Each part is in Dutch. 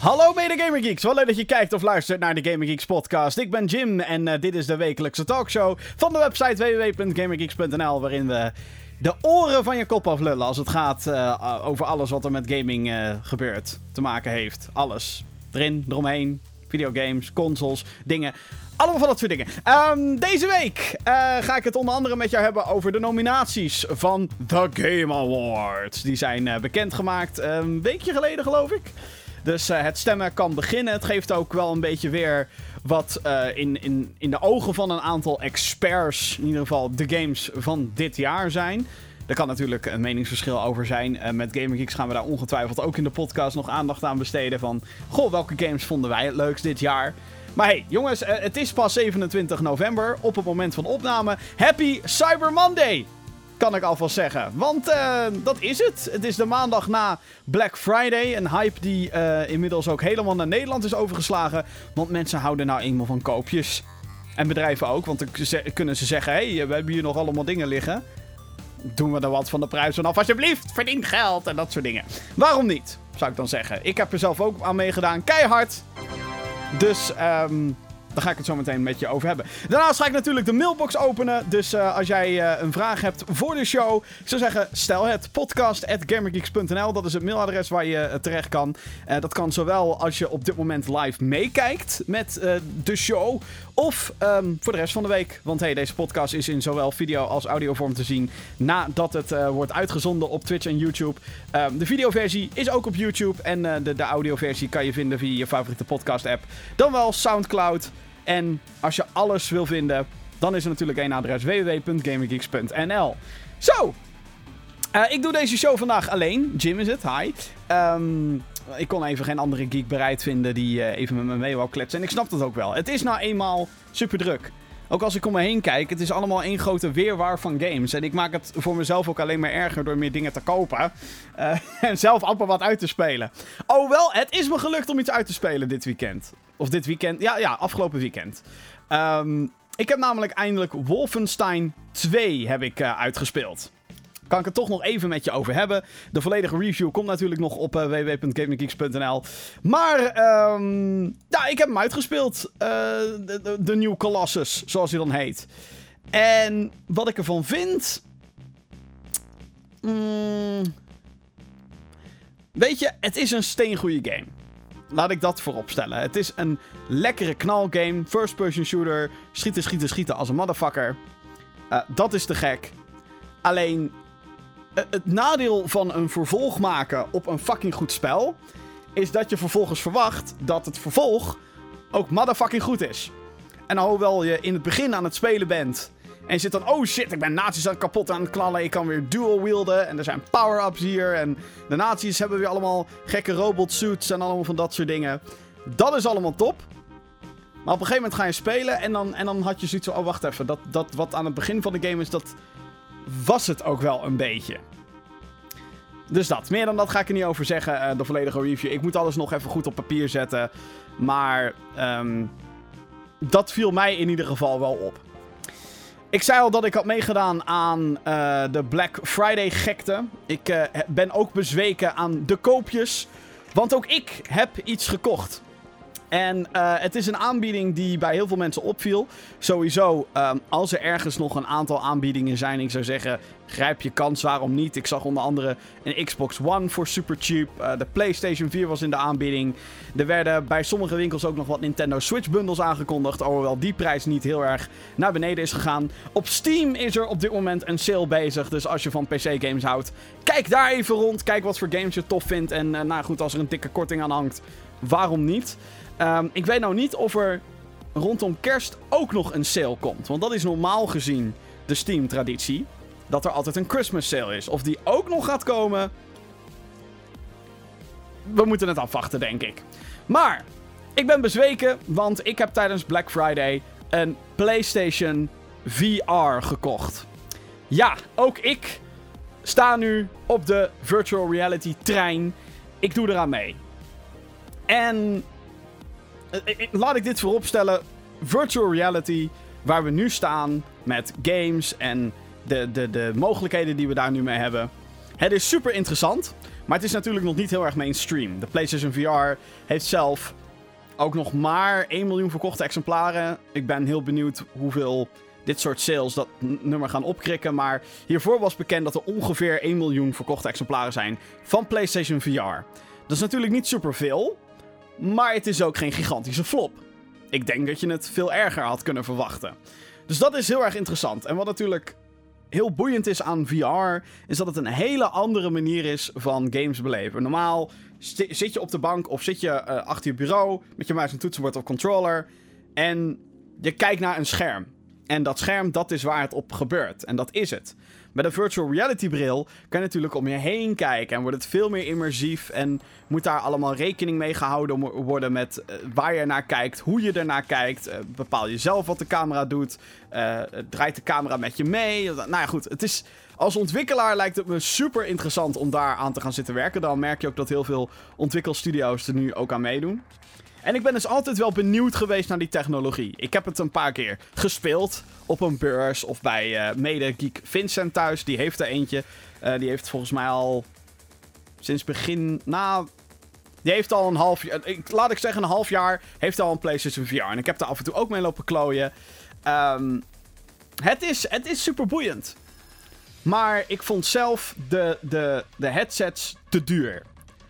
Hallo mede Gamer Geeks, wel leuk dat je kijkt of luistert naar de Gamer Geeks podcast. Ik ben Jim en uh, dit is de wekelijkse talkshow van de website www.gamergeeks.nl waarin we de oren van je kop aflullen als het gaat uh, over alles wat er met gaming uh, gebeurt, te maken heeft. Alles. Erin, eromheen, videogames, consoles, dingen. Allemaal van dat soort dingen. Um, deze week ga ik het onder andere met jou hebben over de nominaties van The Game Awards. Die zijn bekendgemaakt een weekje geleden, geloof ik. Dus uh, het stemmen kan beginnen. Het geeft ook wel een beetje weer wat in, in, in de ogen van een aantal experts, in ieder geval de games van dit jaar zijn. Er kan natuurlijk een meningsverschil over zijn. Uh, met Gamer Geeks gaan we daar ongetwijfeld ook in de podcast nog aandacht aan besteden. Van, goh, welke games vonden wij het leukst dit jaar? Maar hey, jongens, het is pas 27 november op het moment van opname. Happy Cyber Monday! Kan ik alvast zeggen. Want uh, dat is het. Het is de maandag na Black Friday. Een hype die inmiddels ook helemaal naar Nederland is overgeslagen. Want mensen houden nou eenmaal van koopjes. En bedrijven ook, want dan kunnen ze zeggen: hé, hey, we hebben hier nog allemaal dingen liggen doen we er wat van de prijs vanaf. Alsjeblieft, verdien geld en dat soort dingen. Waarom niet, zou ik dan zeggen. Ik heb er zelf ook aan meegedaan. Keihard. Dus, um, daar ga ik het zo meteen met je over hebben. Daarnaast ga ik natuurlijk de mailbox openen. Dus uh, als jij uh, een vraag hebt voor de show, ik zou zeggen, stel het podcast.gamergeeks.nl. Dat is het mailadres waar je uh, terecht kan. dat kan zowel als je op dit moment live meekijkt met de show. Of um, voor de rest van de week. Want hey, deze podcast is in zowel video als audiovorm te zien nadat het wordt uitgezonden op Twitch en YouTube. Um, de videoversie is ook op YouTube. En de, de audioversie kan je vinden via je favoriete podcast app. Dan wel Soundcloud. En als je alles wil vinden, dan is er natuurlijk één adres: www.gamergeeks.nl. Zo! Uh, ik doe deze show vandaag alleen. Jim is het, hi. Um, ik kon even geen andere geek bereid vinden die uh, even met me mee wou kletsen. En ik snap dat ook wel. Het is nou eenmaal super druk. Ook als ik om me heen kijk, het is allemaal één grote weerwaar van games. En ik maak het voor mezelf ook alleen maar erger door meer dingen te kopen. Uh, en zelf amper wat uit te spelen. Oh wel, het is me gelukt om iets uit te spelen dit weekend. Of dit weekend, ja, ja, afgelopen weekend. Um, ik heb namelijk eindelijk Wolfenstein 2 heb ik, uh, uitgespeeld kan ik het toch nog even met je over hebben. De volledige review komt natuurlijk nog op uh. Maar um, ja, ik heb hem uitgespeeld. Uh, de, de, New Colossus, zoals hij dan heet. En wat ik ervan vind... Mm, weet je, het is een steengoede game. Laat ik dat voorop stellen. Het is een lekkere knalgame. First-person shooter. Schieten, schieten, schieten als een motherfucker. Uh, dat is te gek. Alleen, het nadeel van een vervolg maken op een fucking goed spel. Is dat je vervolgens verwacht dat het vervolg ook motherfucking goed is. En hoewel je in het begin aan het spelen bent. En je zit dan, oh shit, ik ben nazi's aan kapot aan het knallen. Ik kan weer dual wielden. En er zijn power-ups hier. En de nazi's hebben weer allemaal gekke robot suits en allemaal van dat soort dingen. Dat is allemaal top. Maar op een gegeven moment ga je spelen. En dan, en dan had je zoiets van, oh wacht even. Dat, dat wat aan het begin van de game is, dat was het ook wel een beetje. Dus dat. Meer dan dat ga ik er niet over zeggen. Uh, de volledige review. Ik moet alles nog even goed op papier zetten. Maar um, dat viel mij in ieder geval wel op. Ik zei al dat ik had meegedaan aan uh, de Black Friday gekte. Ik uh, ben ook bezweken aan de koopjes. Want ook ik heb iets gekocht. En uh, het is een aanbieding die bij heel veel mensen opviel. Sowieso, um, als er ergens nog een aantal aanbiedingen zijn, ik zou zeggen, grijp je kans, waarom niet? Ik zag onder andere een Xbox One voor super cheap. Uh, de PlayStation 4 was in de aanbieding. Er werden bij sommige winkels ook nog wat Nintendo Switch bundles aangekondigd. Alhoewel die prijs niet heel erg naar beneden is gegaan. Op Steam is er op dit moment een sale bezig. Dus als je van PC-games houdt, kijk daar even rond. Kijk wat voor games je tof vindt. En uh, nou goed, als er een dikke korting aan hangt, waarom niet? Um, ik weet nou niet of er rondom kerst ook nog een sale komt. Want dat is normaal gezien de Steam-traditie. Dat er altijd een Christmas sale is. Of die ook nog gaat komen. We moeten het afwachten, denk ik. Maar, ik ben bezweken, want ik heb tijdens Black Friday een PlayStation VR gekocht. Ja, ook ik sta nu op de virtual reality trein. Ik doe eraan mee. En laat ik dit vooropstellen. Virtual reality, waar we nu staan met games en de, de, de mogelijkheden die we daar nu mee hebben, Het is super interessant, maar het is natuurlijk nog niet heel erg mainstream. De PlayStation VR heeft zelf ook nog maar 1 miljoen verkochte exemplaren. Ik ben heel benieuwd hoeveel dit soort sales dat nummer gaan opkrikken. Maar hiervoor was bekend dat er ongeveer 1 miljoen verkochte exemplaren zijn van PlayStation VR. Dat is natuurlijk niet superveel, maar het is ook geen gigantische flop. Ik denk dat je het veel erger had kunnen verwachten. Dus dat is heel erg interessant. En wat natuurlijk heel boeiend is aan VR, is dat het een hele andere manier is van games beleven. Normaal zit je op de bank of zit je uh, achter je bureau met je muis en toetsenbord of controller en je kijkt naar een scherm. En dat scherm, dat is waar het op gebeurt. En dat is het. Met een virtual reality bril kan je natuurlijk om je heen kijken en wordt het veel meer immersief en moet daar allemaal rekening mee gehouden worden met uh, waar je naar kijkt, hoe je ernaar kijkt. Uh, bepaal je zelf wat de camera doet. Uh, draait de camera met je mee. Nou ja, goed. Het is, als ontwikkelaar lijkt het me super interessant om daar aan te gaan zitten werken. Dan merk je ook dat heel veel ontwikkelstudio's er nu ook aan meedoen. En ik ben dus altijd wel benieuwd geweest naar die technologie. Ik heb het een paar keer gespeeld op een beurs of bij uh, mede-geek Vincent thuis. Die heeft er eentje. Uh, die heeft volgens mij al sinds begin... Nou, die heeft al een half jaar... Laat ik zeggen een half jaar heeft al een PlayStation VR. En ik heb daar af en toe ook mee lopen klooien. Um, het, is, het is super boeiend. Maar ik vond zelf de, de, de headsets te duur.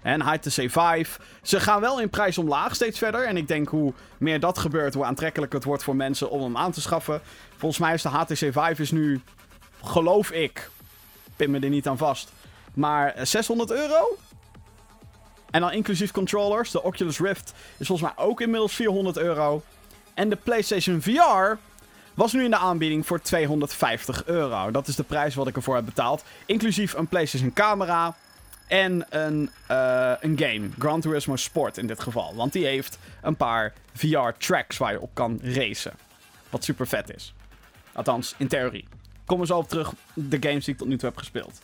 En HTC Vive. Ze gaan wel in prijs omlaag steeds verder. En ik denk hoe meer dat gebeurt, hoe aantrekkelijker het wordt voor mensen om hem aan te schaffen. Volgens mij is de HTC Vive is nu, geloof ik, pin me er niet aan vast, maar 600 euro? En dan inclusief controllers. De Oculus Rift is volgens mij ook inmiddels 400 euro. En de PlayStation VR was nu in de aanbieding voor 250 euro. Dat is de prijs wat ik ervoor heb betaald. Inclusief een PlayStation camera, en een, uh, een game. Gran Turismo Sport in dit geval. Want die heeft een paar VR-tracks waar je op kan racen. Wat super vet is. Althans, in theorie. Kom eens op terug de games die ik tot nu toe heb gespeeld.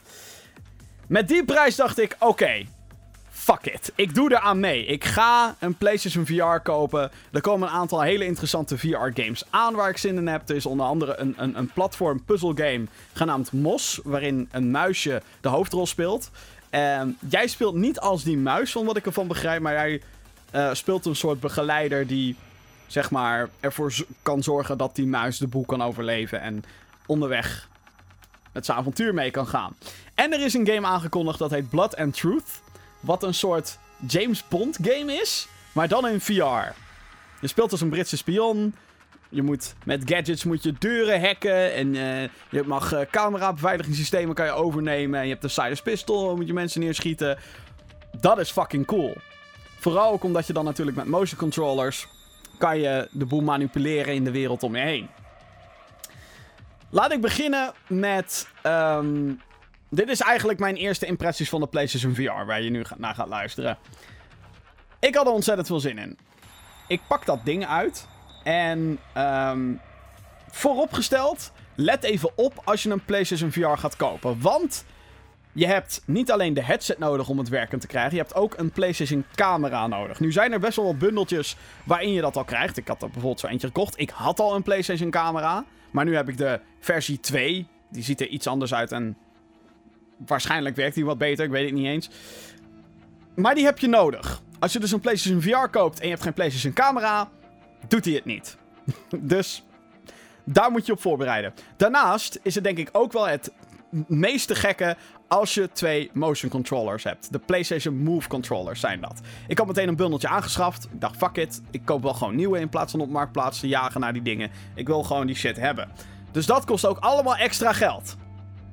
Met die prijs dacht ik, oké, fuck it. Ik doe er aan mee. Ik ga een PlayStation VR kopen. Er komen een aantal hele interessante VR-games aan waar ik zin in heb. Er is onder andere een, een, een platform puzzle game genaamd Mos, waarin een muisje de hoofdrol speelt. Ehm, jij speelt niet als die muis, van wat ik ervan begrijp, maar jij uh, speelt een soort begeleider die, zeg maar, ervoor kan zorgen dat die muis de boel kan overleven en onderweg het zijn avontuur mee kan gaan. En er is een game aangekondigd dat heet Blood and Truth, wat een soort James Bond game is, maar dan in VR. Je speelt als een Britse spion. Je moet met gadgets moet je deuren hacken. En uh, je mag uh, camera-beveiligingssystemen kan je overnemen. En je hebt een Cyrus Pistol, moet je mensen neerschieten. Dat is fucking cool. Vooral ook omdat je dan natuurlijk met motion controllers... kan je de boel manipuleren in de wereld om je heen. Laat ik beginnen met... Um, dit is eigenlijk mijn eerste impressies van de PlayStation VR... waar je nu naar gaat luisteren. Ik had er ontzettend veel zin in. Ik pak dat ding uit... En um, vooropgesteld, let even op als je een PlayStation VR gaat kopen. Want je hebt niet alleen de headset nodig om het werkend te krijgen. Je hebt ook een PlayStation camera nodig. Nu zijn er best wel wat bundeltjes waarin je dat al krijgt. Ik had er bijvoorbeeld zo eentje gekocht. Ik had al een PlayStation camera. Maar nu heb ik de versie 2. Die ziet er iets anders uit en waarschijnlijk werkt die wat beter. Ik weet het niet eens. Maar die heb je nodig. Als je dus een PlayStation VR koopt en je hebt geen PlayStation camera, doet hij het niet. dus daar moet je op voorbereiden. Daarnaast is het denk ik ook wel het meeste gekke als je twee motion controllers hebt. De PlayStation Move controllers zijn dat. Ik had meteen een bundeltje aangeschaft. Ik dacht, fuck it. Ik koop wel gewoon nieuwe in plaats van op marktplaats te jagen naar die dingen. Ik wil gewoon die shit hebben. Dus dat kost ook allemaal extra geld.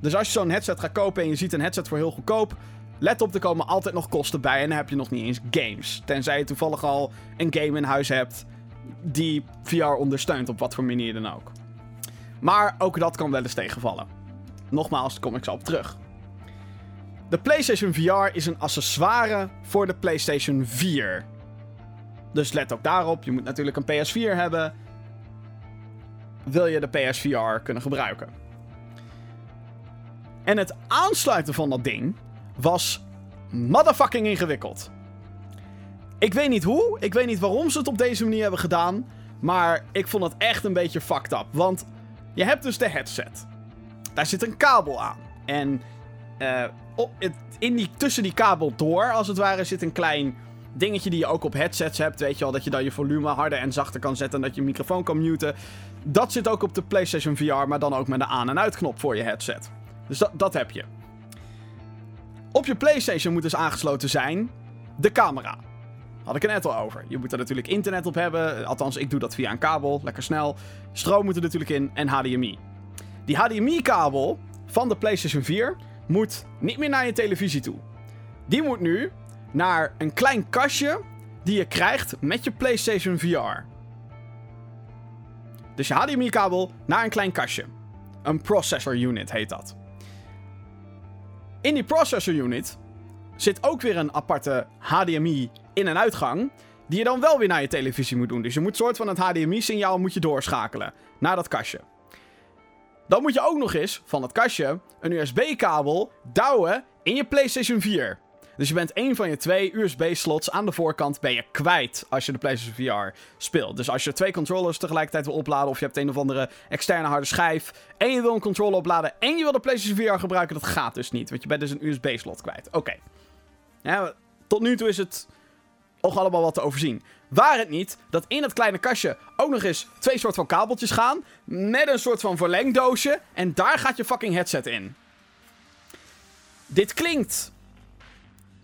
Dus als je zo'n headset gaat kopen en je ziet een headset voor heel goedkoop. Let op, er komen altijd nog kosten bij en dan heb je nog niet eens games. Tenzij je toevallig al een game in huis hebt die VR ondersteunt op wat voor manier dan ook. Maar ook dat kan wel eens tegenvallen. Nogmaals, daar kom ik zo op terug. De PlayStation VR is een accessoire voor de PlayStation 4. Dus let ook daarop. Je moet natuurlijk een PS4 hebben. Wil je de PSVR kunnen gebruiken? En het aansluiten van dat ding was motherfucking ingewikkeld. Ik weet niet hoe, ik weet niet waarom ze het op deze manier hebben gedaan. Maar ik vond het echt een beetje fucked up. Want je hebt dus de headset. Daar zit een kabel aan. En eh, op, in die, tussen die kabel door, als het ware, zit een klein dingetje die je ook op headsets hebt. Weet je al, dat je dan je volume harder en zachter kan zetten en dat je microfoon kan muten. Dat zit ook op de PlayStation VR, maar dan ook met een aan- en uitknop voor je headset. Dus dat, dat heb je. Op je PlayStation moet dus aangesloten zijn de camera. Had ik het net al over. Je moet er natuurlijk internet op hebben. Althans, ik doe dat via een kabel. Lekker snel. Stroom moet er natuurlijk in en HDMI. Die HDMI-kabel van de PlayStation 4 moet niet meer naar je televisie toe. Die moet nu naar een klein kastje die je krijgt met je PlayStation VR. Dus je HDMI-kabel naar een klein kastje. Een processor unit heet dat. In die processor unit zit ook weer een aparte HDMI in- en uitgang. Die je dan wel weer naar je televisie moet doen. Dus je moet soort van het HDMI-signaal moet je doorschakelen naar dat kastje. Dan moet je ook nog eens van dat kastje een USB-kabel douwen in je PlayStation 4. Dus je bent één van je twee USB-slots aan de voorkant ben je kwijt als je de PlayStation VR speelt. Dus als je twee controllers tegelijkertijd wil opladen of je hebt een of andere externe harde schijf en je wil een controller opladen en je wil de PlayStation VR gebruiken, dat gaat dus niet, want je bent dus een USB-slot kwijt. Oké. Tot nu toe is het ook allemaal wat te overzien. Waar het niet dat in dat kleine kastje ook nog eens twee soort van kabeltjes gaan. Met een soort van verlengdoosje. En daar gaat je fucking headset in. Dit klinkt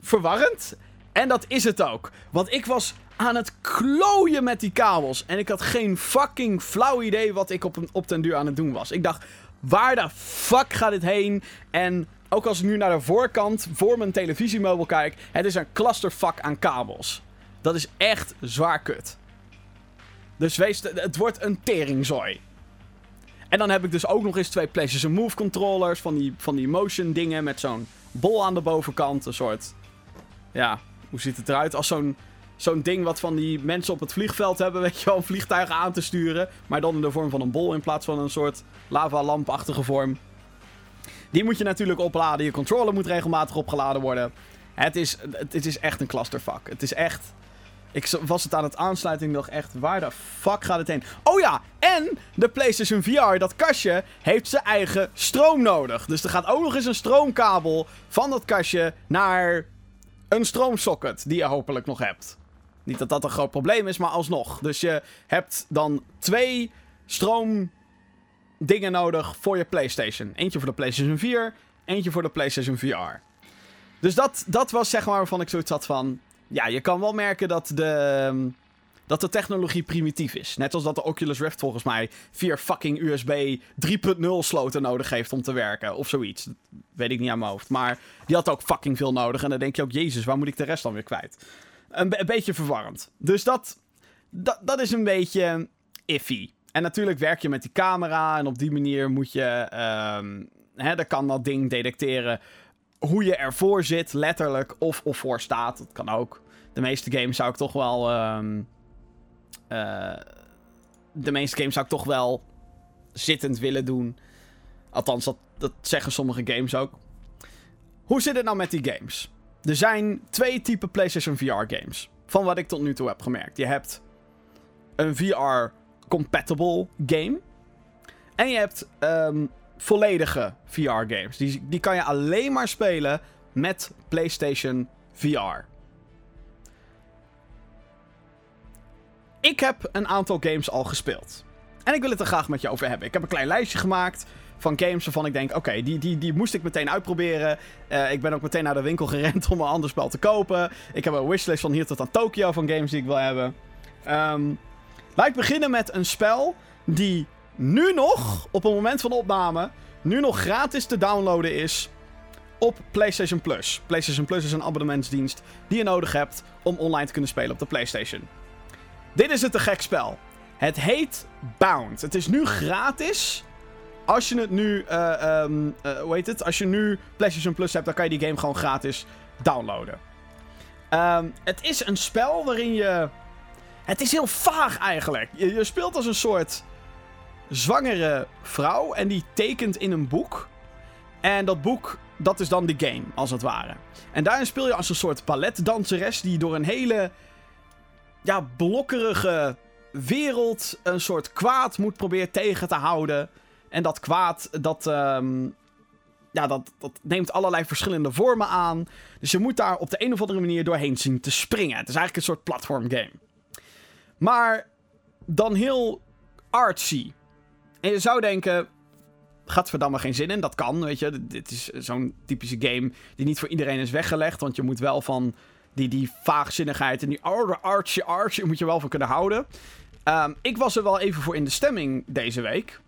verwarrend. En dat is het ook. Want ik was aan het klooien met die kabels. En ik had geen fucking flauw idee wat ik op, op den duur aan het doen was. Ik dacht, waar de fuck gaat dit heen? En ook als ik nu naar de voorkant voor mijn televisiemeubel kijk, het is een clusterfuck aan kabels. Dat is echt zwaar kut. Dus wees, het wordt een teringzooi. En dan heb ik dus ook nog eens twee PlayStation Move controllers van die, van die motion dingen met zo'n bol aan de bovenkant. Een soort, ja, hoe ziet het eruit? Als zo'n zo'n ding wat van die mensen op het vliegveld hebben, weet je wel, vliegtuigen aan te sturen. Maar dan in de vorm van een bol in plaats van een soort lavalampachtige vorm. Die moet je natuurlijk opladen. Je controller moet regelmatig opgeladen worden. Het is, het is echt een clusterfuck. Het is echt... Ik was het aan het aansluiten en dacht echt, waar de fuck gaat het heen? Oh ja, en de PlayStation VR, dat kastje, heeft zijn eigen stroom nodig. Dus er gaat ook nog eens een stroomkabel van dat kastje naar een stroomsocket die je hopelijk nog hebt. Niet dat dat een groot probleem is, maar alsnog. Dus je hebt dan twee stroom dingen nodig voor je PlayStation. Eentje voor de PlayStation 4, eentje voor de PlayStation VR. Dus dat, dat was zeg maar waarvan ik zoiets had van... Ja, je kan wel merken dat de, dat de technologie primitief is. Net als dat de Oculus Rift volgens mij vier fucking USB 3.0 sloten nodig heeft om te werken. Of zoiets. Weet ik niet aan mijn hoofd. Maar die had ook fucking veel nodig. En dan denk je ook, jezus, waar moet ik de rest dan weer kwijt? Een, een beetje verwarrend. Dus dat, dat, dat is een beetje iffy. En natuurlijk werk je met die camera en op die manier moet je... Um, hè, dan kan dat ding detecteren hoe je ervoor zit, letterlijk, of, of voor staat. Dat kan ook. De meeste games zou ik toch wel... Um, uh, de meeste games zou ik toch wel zittend willen doen. Althans, dat, dat zeggen sommige games ook. Hoe zit het nou met die games? Er zijn twee typen PlayStation VR games. Van wat ik tot nu toe heb gemerkt. Je hebt een VR compatible game. En je hebt um, volledige VR-games. Die, die kan je alleen maar spelen met PlayStation VR. Ik heb een aantal games al gespeeld. En ik wil het er graag met je over hebben. Ik heb een klein lijstje gemaakt van games waarvan ik denk: oké, die, die, die moest ik meteen uitproberen. Uh, ik ben ook meteen naar de winkel gerend om een ander spel te kopen. Ik heb een wishlist van hier tot aan Tokyo van games die ik wil hebben. Um, Laat ik beginnen met een spel die nu nog, op het moment van opname, nu nog gratis te downloaden is op PlayStation Plus. PlayStation Plus is een abonnementsdienst die je nodig hebt om online te kunnen spelen op de PlayStation. Dit is het te gek spel. Het heet Bound. Het is nu gratis. Als je het nu, uh, um, uh, hoe heet het? Als je nu PlayStation Plus hebt, dan kan je die game gewoon gratis downloaden. Um, het is een spel waarin je het is heel vaag eigenlijk. Je, je, speelt als een soort zwangere vrouw en die tekent in een boek. En dat boek, dat is dan de game, als het ware. En daarin speel je als een soort balletdanseres die door een hele, ja, blokkerige wereld een soort kwaad moet proberen tegen te houden. En dat kwaad, dat, um, ja, dat, dat neemt allerlei verschillende vormen aan. Dus je moet daar op de een of andere manier doorheen zien te springen. Het is eigenlijk een soort platformgame. Maar dan heel artsy. En je zou denken, gaat verdamme geen zin in. Dat kan, weet je. Dit is zo'n typische game die niet voor iedereen is weggelegd. Want je moet wel van die, die vaagzinnigheid en die artsy artsy moet je wel van kunnen houden. Um, ik was er wel even voor in de stemming deze week.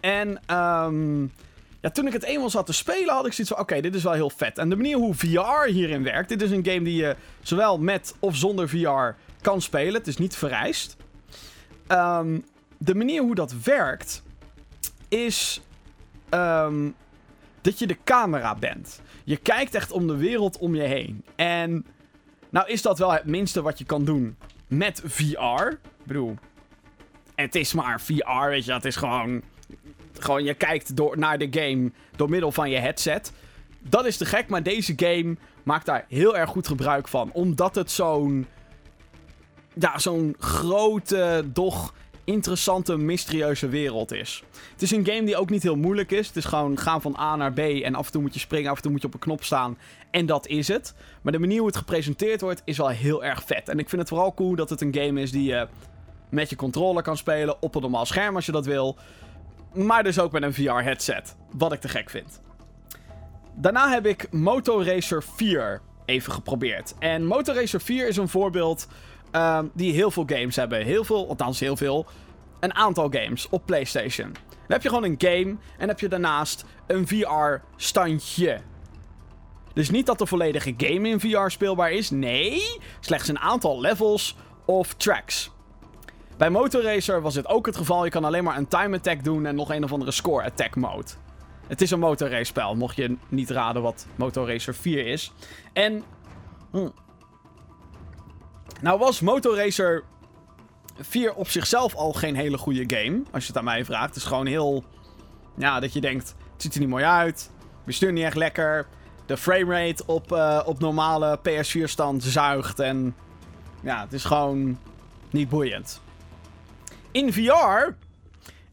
En um, ja, toen ik het eenmaal zat te spelen, had ik zoiets van: oké, dit is wel heel vet. En de manier hoe VR hierin werkt. Dit is een game die je zowel met of zonder VR kan spelen. Het is niet vereist. Um, de manier hoe dat werkt is um, dat je de camera bent. Je kijkt echt om de wereld om je heen. En nou is dat wel het minste wat je kan doen met VR. Ik bedoel, het is maar VR, weet je. Het is gewoon gewoon, je kijkt door, naar de game door middel van je headset. Dat is te gek, maar deze game maakt daar heel erg goed gebruik van. Omdat het zo'n. Ja, zo'n grote, doch interessante, mysterieuze wereld is. Het is een game die ook niet heel moeilijk is. Het is gewoon gaan van A naar B en af en toe moet je springen, af en toe moet je op een knop staan. En dat is het. Maar de manier hoe het gepresenteerd wordt is wel heel erg vet. En ik vind het vooral cool dat het een game is die je met je controller kan spelen op een normaal scherm als je dat wil. Maar dus ook met een VR-headset. Wat ik te gek vind. Daarna heb ik Motor 4 even geprobeerd. En Motor 4 is een voorbeeld um, die heel veel games hebben. Heel veel, althans heel veel. Een aantal games op PlayStation. Dan heb je gewoon een game en heb je daarnaast een VR-standje. Dus niet dat de volledige game in VR speelbaar is. Nee, slechts een aantal levels of tracks. Bij Motorracer was dit ook het geval. Je kan alleen maar een time attack doen en nog een of andere score attack mode. Het is een motorrace spel, mocht je niet raden wat Motorracer 4 is. En... Hm. Nou was Motorracer 4 op zichzelf al geen hele goede game, als je het aan mij vraagt. Het is gewoon heel... Ja, dat je denkt, het ziet er niet mooi uit. Bestuur niet echt lekker. De framerate op, uh, op normale PS4 stand zuigt en... Ja, het is gewoon niet boeiend. In VR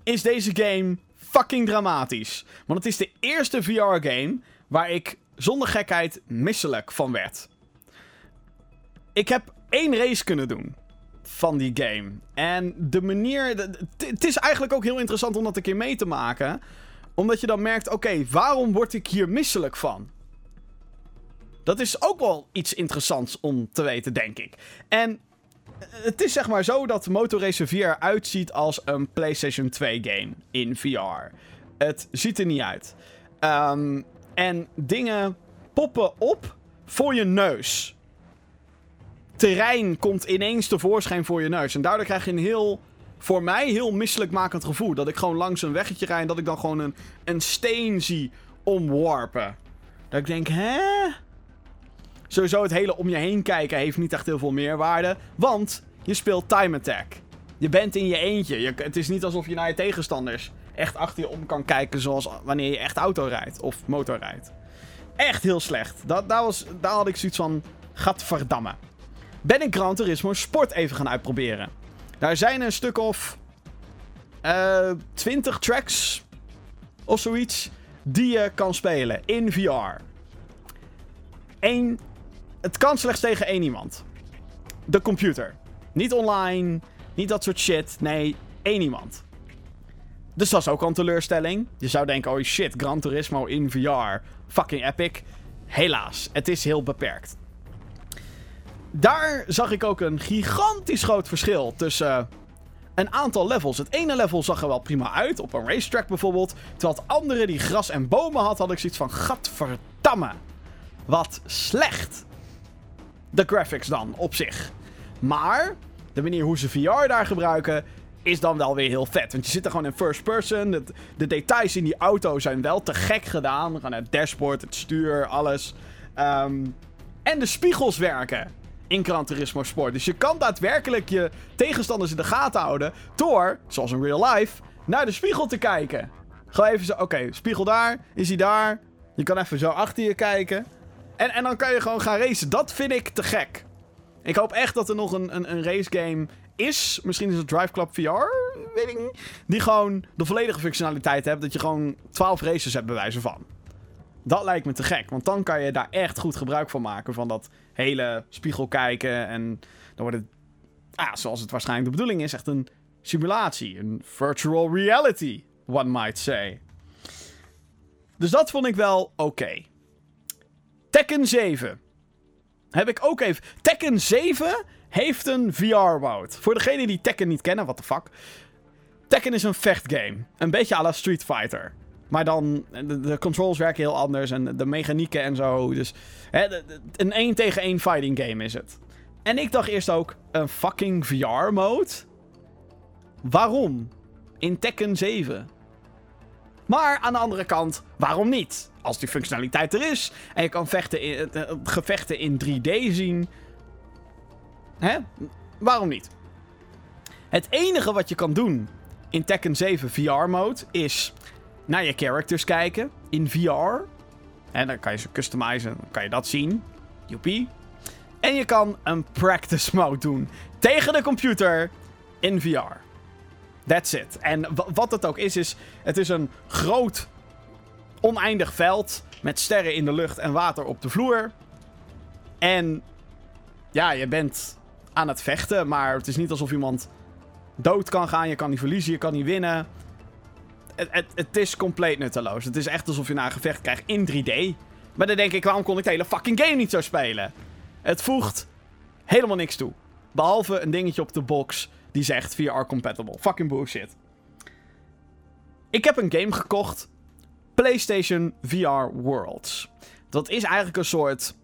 is deze game fucking dramatisch. Want het is de eerste VR-game waar ik zonder gekheid misselijk van werd. Ik heb één race kunnen doen van die game. En de manier. Het is eigenlijk ook heel interessant om dat een keer mee te maken. Omdat je dan merkt: oké, waarom word ik hier misselijk van? Dat is ook wel iets interessants om te weten, denk ik. En het is zeg maar zo dat Motorracer 4 eruit ziet als een PlayStation 2 game in VR. Het ziet er niet uit. Um, en dingen poppen op voor je neus. Terrein komt ineens tevoorschijn voor je neus. En daardoor krijg je een heel, voor mij, heel misselijkmakend gevoel. Dat ik gewoon langs een weggetje rijd en dat ik dan gewoon een, een steen zie omwarpen. Dat ik denk, hè? Sowieso het hele om je heen kijken heeft niet echt heel veel meerwaarde. Want je speelt time attack. Je bent in je eentje. Je, het is niet alsof je naar je tegenstanders echt achter je om kan kijken zoals wanneer je echt auto rijdt of motor rijdt. Echt heel slecht. Dat, daar, was, daar had ik zoiets van, gadverdamme. Ben ik Gran Turismo Sport even gaan uitproberen. Daar zijn een stuk of... Uh, eh, 20 tracks of zoiets die je kan spelen in VR. Eén het kan slechts tegen één iemand. De computer. Niet online, niet dat soort shit. Nee, één iemand. Dus dat is ook al een teleurstelling. Je zou denken, oh shit, Gran Turismo in VR. Fucking epic. Helaas, het is heel beperkt. Daar zag ik ook een gigantisch groot verschil tussen een aantal levels. Het ene level zag er wel prima uit, op een racetrack bijvoorbeeld. Terwijl het andere die gras en bomen had, had ik zoiets van, gadverdamme. Wat slecht de graphics dan op zich. Maar de manier hoe ze VR daar gebruiken is dan wel weer heel vet. Want je zit er gewoon in first person. De, de details in die auto zijn wel te gek gedaan. Gewoon het dashboard, het stuur, alles. Ehm, en de spiegels werken in Gran Turismo Sport. Dus je kan daadwerkelijk je tegenstanders in de gaten houden door, zoals in real life, naar de spiegel te kijken. Gewoon even zo, oké, spiegel daar, is hij daar? Je kan even zo achter je kijken. En, en dan kan je gewoon gaan racen. Dat vind ik te gek. Ik hoop echt dat er nog een, een, een race game is. Misschien is het Drive Club VR. Weet ik niet. Die gewoon de volledige functionaliteit hebt. Dat je gewoon 12 races hebt, bij wijze van. Dat lijkt me te gek, want dan kan je daar echt goed gebruik van maken. Van dat hele spiegel kijken. En dan wordt het, ah, zoals het waarschijnlijk de bedoeling is, echt een simulatie. Een virtual reality, one might say. Dus dat vond ik wel oké. Tekken 7. Heb ik ook even. Tekken 7 heeft een VR-mode. Voor degenen die Tekken niet kennen, what the fuck. Tekken is een vechtgame. Een beetje à la Street Fighter. Maar dan, de, controls werken heel anders en de mechanieken en zo. Dus hè, een 1 tegen 1 fighting game is het. En ik dacht eerst ook, een fucking VR-mode? Waarom? In Tekken 7. Maar aan de andere kant, waarom niet? Als die functionaliteit er is en je kan vechten in, uh, gevechten in 3D zien. Hè? Waarom niet? Het enige wat je kan doen in Tekken 7 VR-mode is naar je characters kijken in VR. En dan kan je ze customizen, dan kan je dat zien. Joepie. En je kan een practice mode doen tegen de computer in VR. That's it. En wat het ook is, is het is een groot oneindig veld met sterren in de lucht en water op de vloer. En ja, je bent aan het vechten, maar het is niet alsof iemand dood kan gaan. Je kan niet verliezen, je kan niet winnen. Het, het, is compleet nutteloos. Het is echt alsof je naar een gevecht krijgt in 3D. Maar dan denk ik, waarom kon ik de hele fucking game niet zo spelen? Het voegt helemaal niks toe. Behalve een dingetje op de box die zegt VR-compatible. Fucking bullshit. Ik heb een game gekocht. PlayStation VR Worlds. Dat is eigenlijk een soort...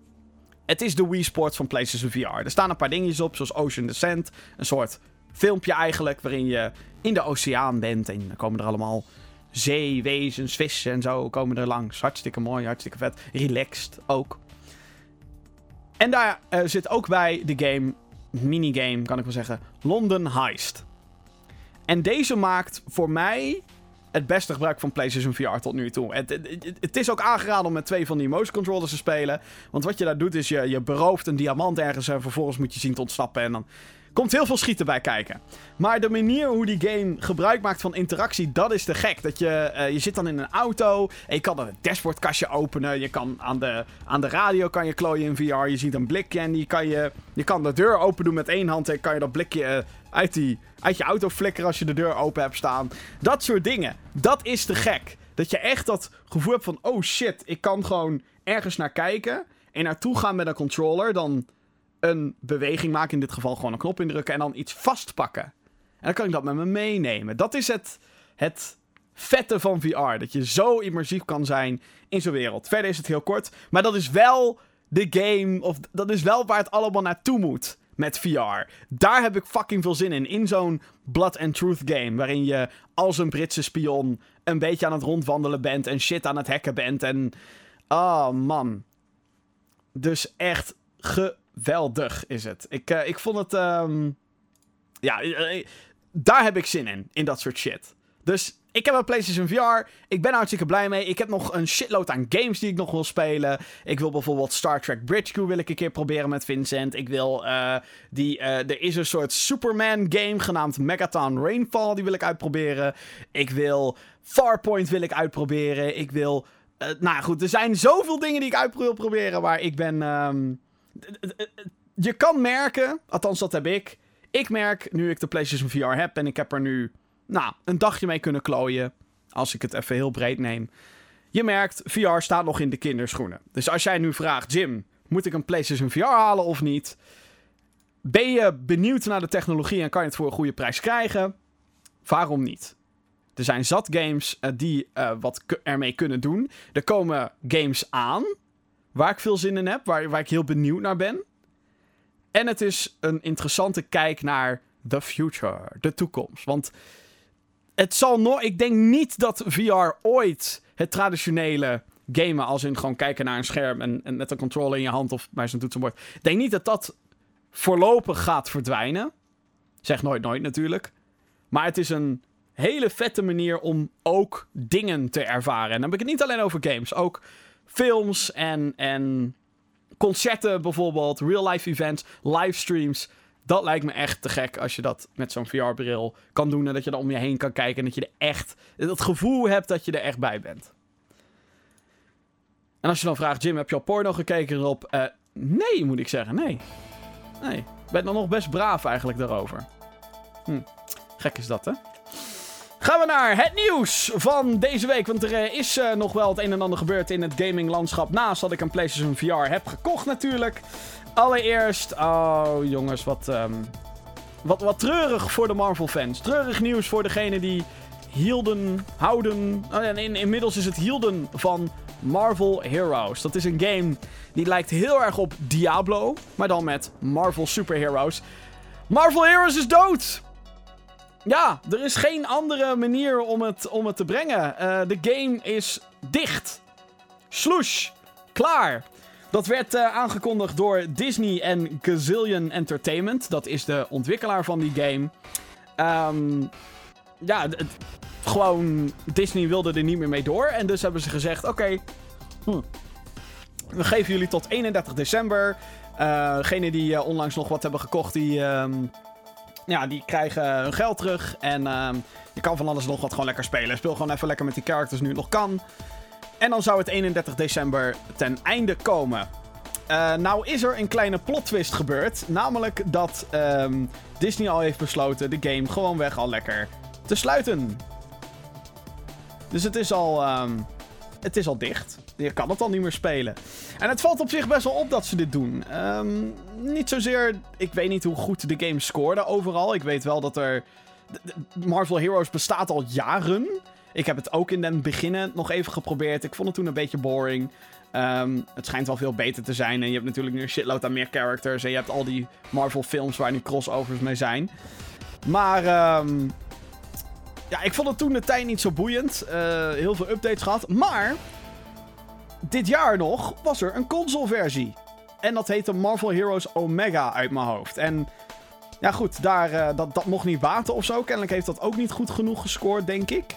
Het is de Wii Sports van PlayStation VR. Er staan een paar dingetjes op, zoals Ocean Descent. Een soort filmpje eigenlijk, waarin je in de oceaan bent. En dan komen er allemaal zeewezens, vissen en zo komen er langs. Hartstikke mooi, hartstikke vet. Relaxed ook. En daar uh, zit ook bij de game minigame, kan ik wel zeggen, London Heist. En deze maakt voor mij het beste gebruik van PlayStation VR tot nu toe. Het, het, het, is ook aangeraden om met twee van die motion controllers te spelen. Want wat je daar doet is je, je berooft een diamant ergens en vervolgens moet je zien te ontsnappen. En dan Komt heel veel schieten bij kijken. Maar de manier hoe die game gebruik maakt van interactie, dat is te gek. Dat je, uh, je zit dan in een auto en je kan een dashboardkastje openen. Je kan aan de, aan de radio kan je klooien in VR. Je ziet een blikje en die kan je, je kan de deur open doen met één hand. En kan je dat blikje uh, uit, die, uit je auto flikkeren als je de deur open hebt staan. Dat soort dingen. Dat is te gek. Dat je echt dat gevoel hebt van, oh shit, ik kan gewoon ergens naar kijken. En naartoe gaan met een controller. Dan een beweging maken, in dit geval gewoon een knop indrukken en dan iets vastpakken. En dan kan ik dat met me meenemen. Dat is het, het vette van VR. Dat je zo immersief kan zijn in zo'n wereld. Verder is het heel kort, maar dat is wel de game, of dat is wel waar het allemaal naartoe moet met VR. Daar heb ik fucking veel zin in. In zo'n Blood and Truth game. Waarin je als een Britse spion een beetje aan het rondwandelen bent. En shit aan het hacken bent. En. Oh man. Dus echt ge geweldig is het. Ik, uh, ik vond het. Um... Ja, uh, daar heb ik zin in. In dat soort shit. Dus ik heb een PlayStation VR. Ik ben hartstikke blij mee. Ik heb nog een shitload aan games die ik nog wil spelen. Ik wil bijvoorbeeld Star Trek Bridge Crew wil ik een keer proberen met Vincent. Ik wil die... er is een soort Superman game genaamd Megaton Rainfall. Die wil ik uitproberen. Ik wil Farpoint wil ik uitproberen. Ik wil... nou goed, er zijn zoveel dingen die ik uit wil proberen. Waar ik ben... Um, je kan merken, althans dat heb ik. Ik merk nu ik de PlayStation VR heb en ik heb er nu nou, een dagje mee kunnen klooien. Als ik het even heel breed neem. Je merkt, VR staat nog in de kinderschoenen. Dus als jij nu vraagt, Jim, moet ik een PlayStation VR halen of niet? Ben je benieuwd naar de technologie en kan je het voor een goede prijs krijgen? Waarom niet? Er zijn zat games uh, die uh, wat ermee kunnen doen. Er komen games aan waar ik veel zin in heb, waar, waar ik heel benieuwd naar ben. En het is een interessante kijk naar the future, de toekomst. Want het zal nooit. Ik denk niet dat VR ooit het traditionele gamen, als in gewoon kijken naar een scherm en, met een controller in je hand of bij zo'n toetsenbord. Ik denk niet dat dat voorlopig gaat verdwijnen. Zeg nooit nooit natuurlijk. Maar het is een hele vette manier om ook dingen te ervaren. En dan heb ik het niet alleen over games, ook films en, en concerten bijvoorbeeld, real-life events, livestreams. Dat lijkt me echt te gek als je dat met zo'n VR-bril kan doen. En dat je er om je heen kan kijken. En dat je er echt het gevoel hebt dat je er echt bij bent. En als je dan vraagt, Jim, heb je al porno gekeken erop? Uh, nee, moet ik zeggen, nee. Nee, ik ben dan nog best braaf eigenlijk daarover. Hm. Gek is dat, hè? Gaan we naar het nieuws van deze week. Want er eh, is uh, nog wel het een en ander gebeurd in het gaminglandschap. Naast dat ik een PlayStation VR heb gekocht natuurlijk. Allereerst, oh jongens, wat, um, wat, wat treurig voor de Marvel fans. Treurig nieuws voor degene die hielden, houden... Oh, en in, inmiddels is het hielden van Marvel Heroes. Dat is een game die lijkt heel erg op Diablo, maar dan met Marvel superheroes. Marvel Heroes is dood! Ja, er is geen andere manier om het, om het te brengen. Uh, de game is dicht. Sloosh. Klaar. Dat werd uh, aangekondigd door Disney en Gazillion Entertainment. Dat is de ontwikkelaar van die game. Um, ja, gewoon Disney wilde er niet meer mee door. En dus hebben ze gezegd: oké, hm, we geven jullie tot 31 december. Uh, degenen die onlangs nog wat hebben gekocht, die, um, ja, die krijgen hun geld terug. En um, je kan van alles nog wat gewoon lekker spelen. Speel gewoon even lekker met die characters nu het nog kan. En dan zou het 31 december ten einde komen. Uh, nou is er een kleine plot twist gebeurd. Namelijk dat um, Disney al heeft besloten de game gewoon weg al lekker te sluiten. Dus het is al, um, het is al dicht. Je kan het al niet meer spelen. En het valt op zich best wel op dat ze dit doen. Um, niet zozeer. Ik weet niet hoe goed de game scoorde overal. Ik weet wel dat er. Marvel Heroes bestaat al jaren. Ik heb het ook in den beginnen nog even geprobeerd. Ik vond het toen een beetje boring. Um, het schijnt wel veel beter te zijn. En je hebt natuurlijk nu een shitload aan meer characters. En je hebt al die Marvel films waar nu crossovers mee zijn. Maar um, ja, ik vond het toen de tijd niet zo boeiend. Uh, heel veel updates gehad. Maar dit jaar nog was er een console-versie. En dat heette Marvel Heroes Omega uit mijn hoofd. En ja, goed, daar, uh, dat, dat mocht niet baten of zo. Kennelijk heeft dat ook niet goed genoeg gescoord, denk ik.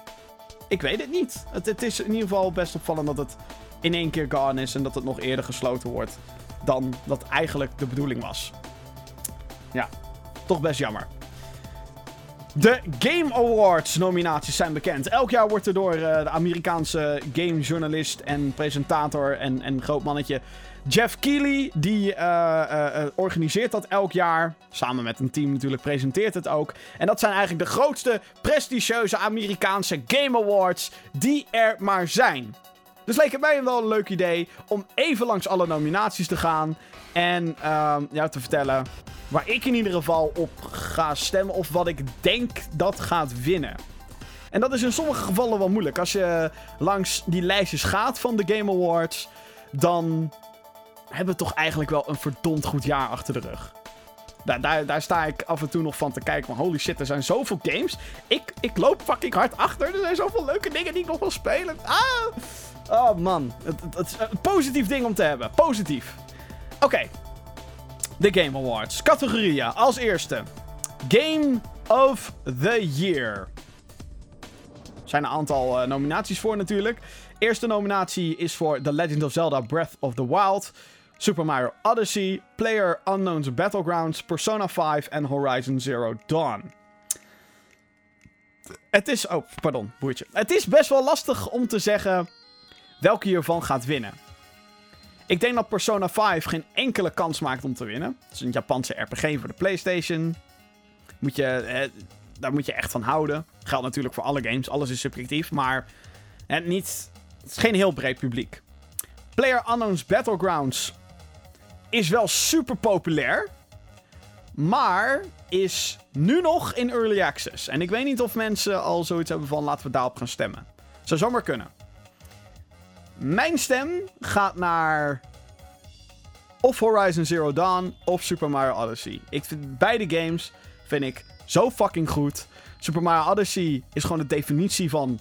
Ik weet het niet. Het, het is in ieder geval best opvallend dat het in één keer gone is en dat het nog eerder gesloten wordt dan dat eigenlijk de bedoeling was. Ja, toch best jammer. De Game Awards nominaties zijn bekend. Elk jaar wordt er door uh, de Amerikaanse gamejournalist en presentator en, en groot mannetje Jeff Keighley, die uh, uh, organiseert dat elk jaar. Samen met een team natuurlijk presenteert het ook. En dat zijn eigenlijk de grootste prestigieuze Amerikaanse Game Awards die er maar zijn. Dus leek het mij wel een leuk idee om even langs alle nominaties te gaan. En jou ja, te vertellen waar ik in ieder geval op ga stemmen. Of wat ik denk dat gaat winnen. En dat is in sommige gevallen wel moeilijk. Als je langs die lijstjes gaat van de Game Awards. Dan hebben we toch eigenlijk wel een verdomd goed jaar achter de rug. Daar, daar, daar, sta ik af en toe nog van te kijken. Van holy shit, er zijn zoveel games. Ik, ik loop fucking hard achter. Er zijn zoveel leuke dingen die ik nog wil spelen. Ah! Oh man. Het, het, is een positief ding om te hebben. Positief. Oké. De Game Awards. Categorieën. Als eerste. Game of the Year. Er zijn een aantal uh, nominaties voor natuurlijk. Eerste nominatie is voor The Legend of Zelda Breath of the Wild. Super Mario Odyssey, Player Unknown's Battlegrounds, Persona 5 en Horizon Zero Dawn. Het is. Oh, pardon, boertje. Het is best wel lastig om te zeggen welke hiervan gaat winnen. Ik denk dat Persona 5 geen enkele kans maakt om te winnen. Het is een Japanse RPG voor de PlayStation. Moet je, eh, daar moet je echt van houden. Geldt natuurlijk voor alle games. Alles is subjectief. Maar eh, niet, het is geen heel breed publiek. Player Unknown's Battlegrounds is wel super populair. Maar is nu nog in early access. En ik weet niet of mensen al zoiets hebben van laten we daarop gaan stemmen. Zou zomaar kunnen. Mijn stem gaat naar of Horizon Zero Dawn of Super Mario Odyssey. Ik vind beide games vind ik zo fucking goed. Super Mario Odyssey is gewoon de definitie van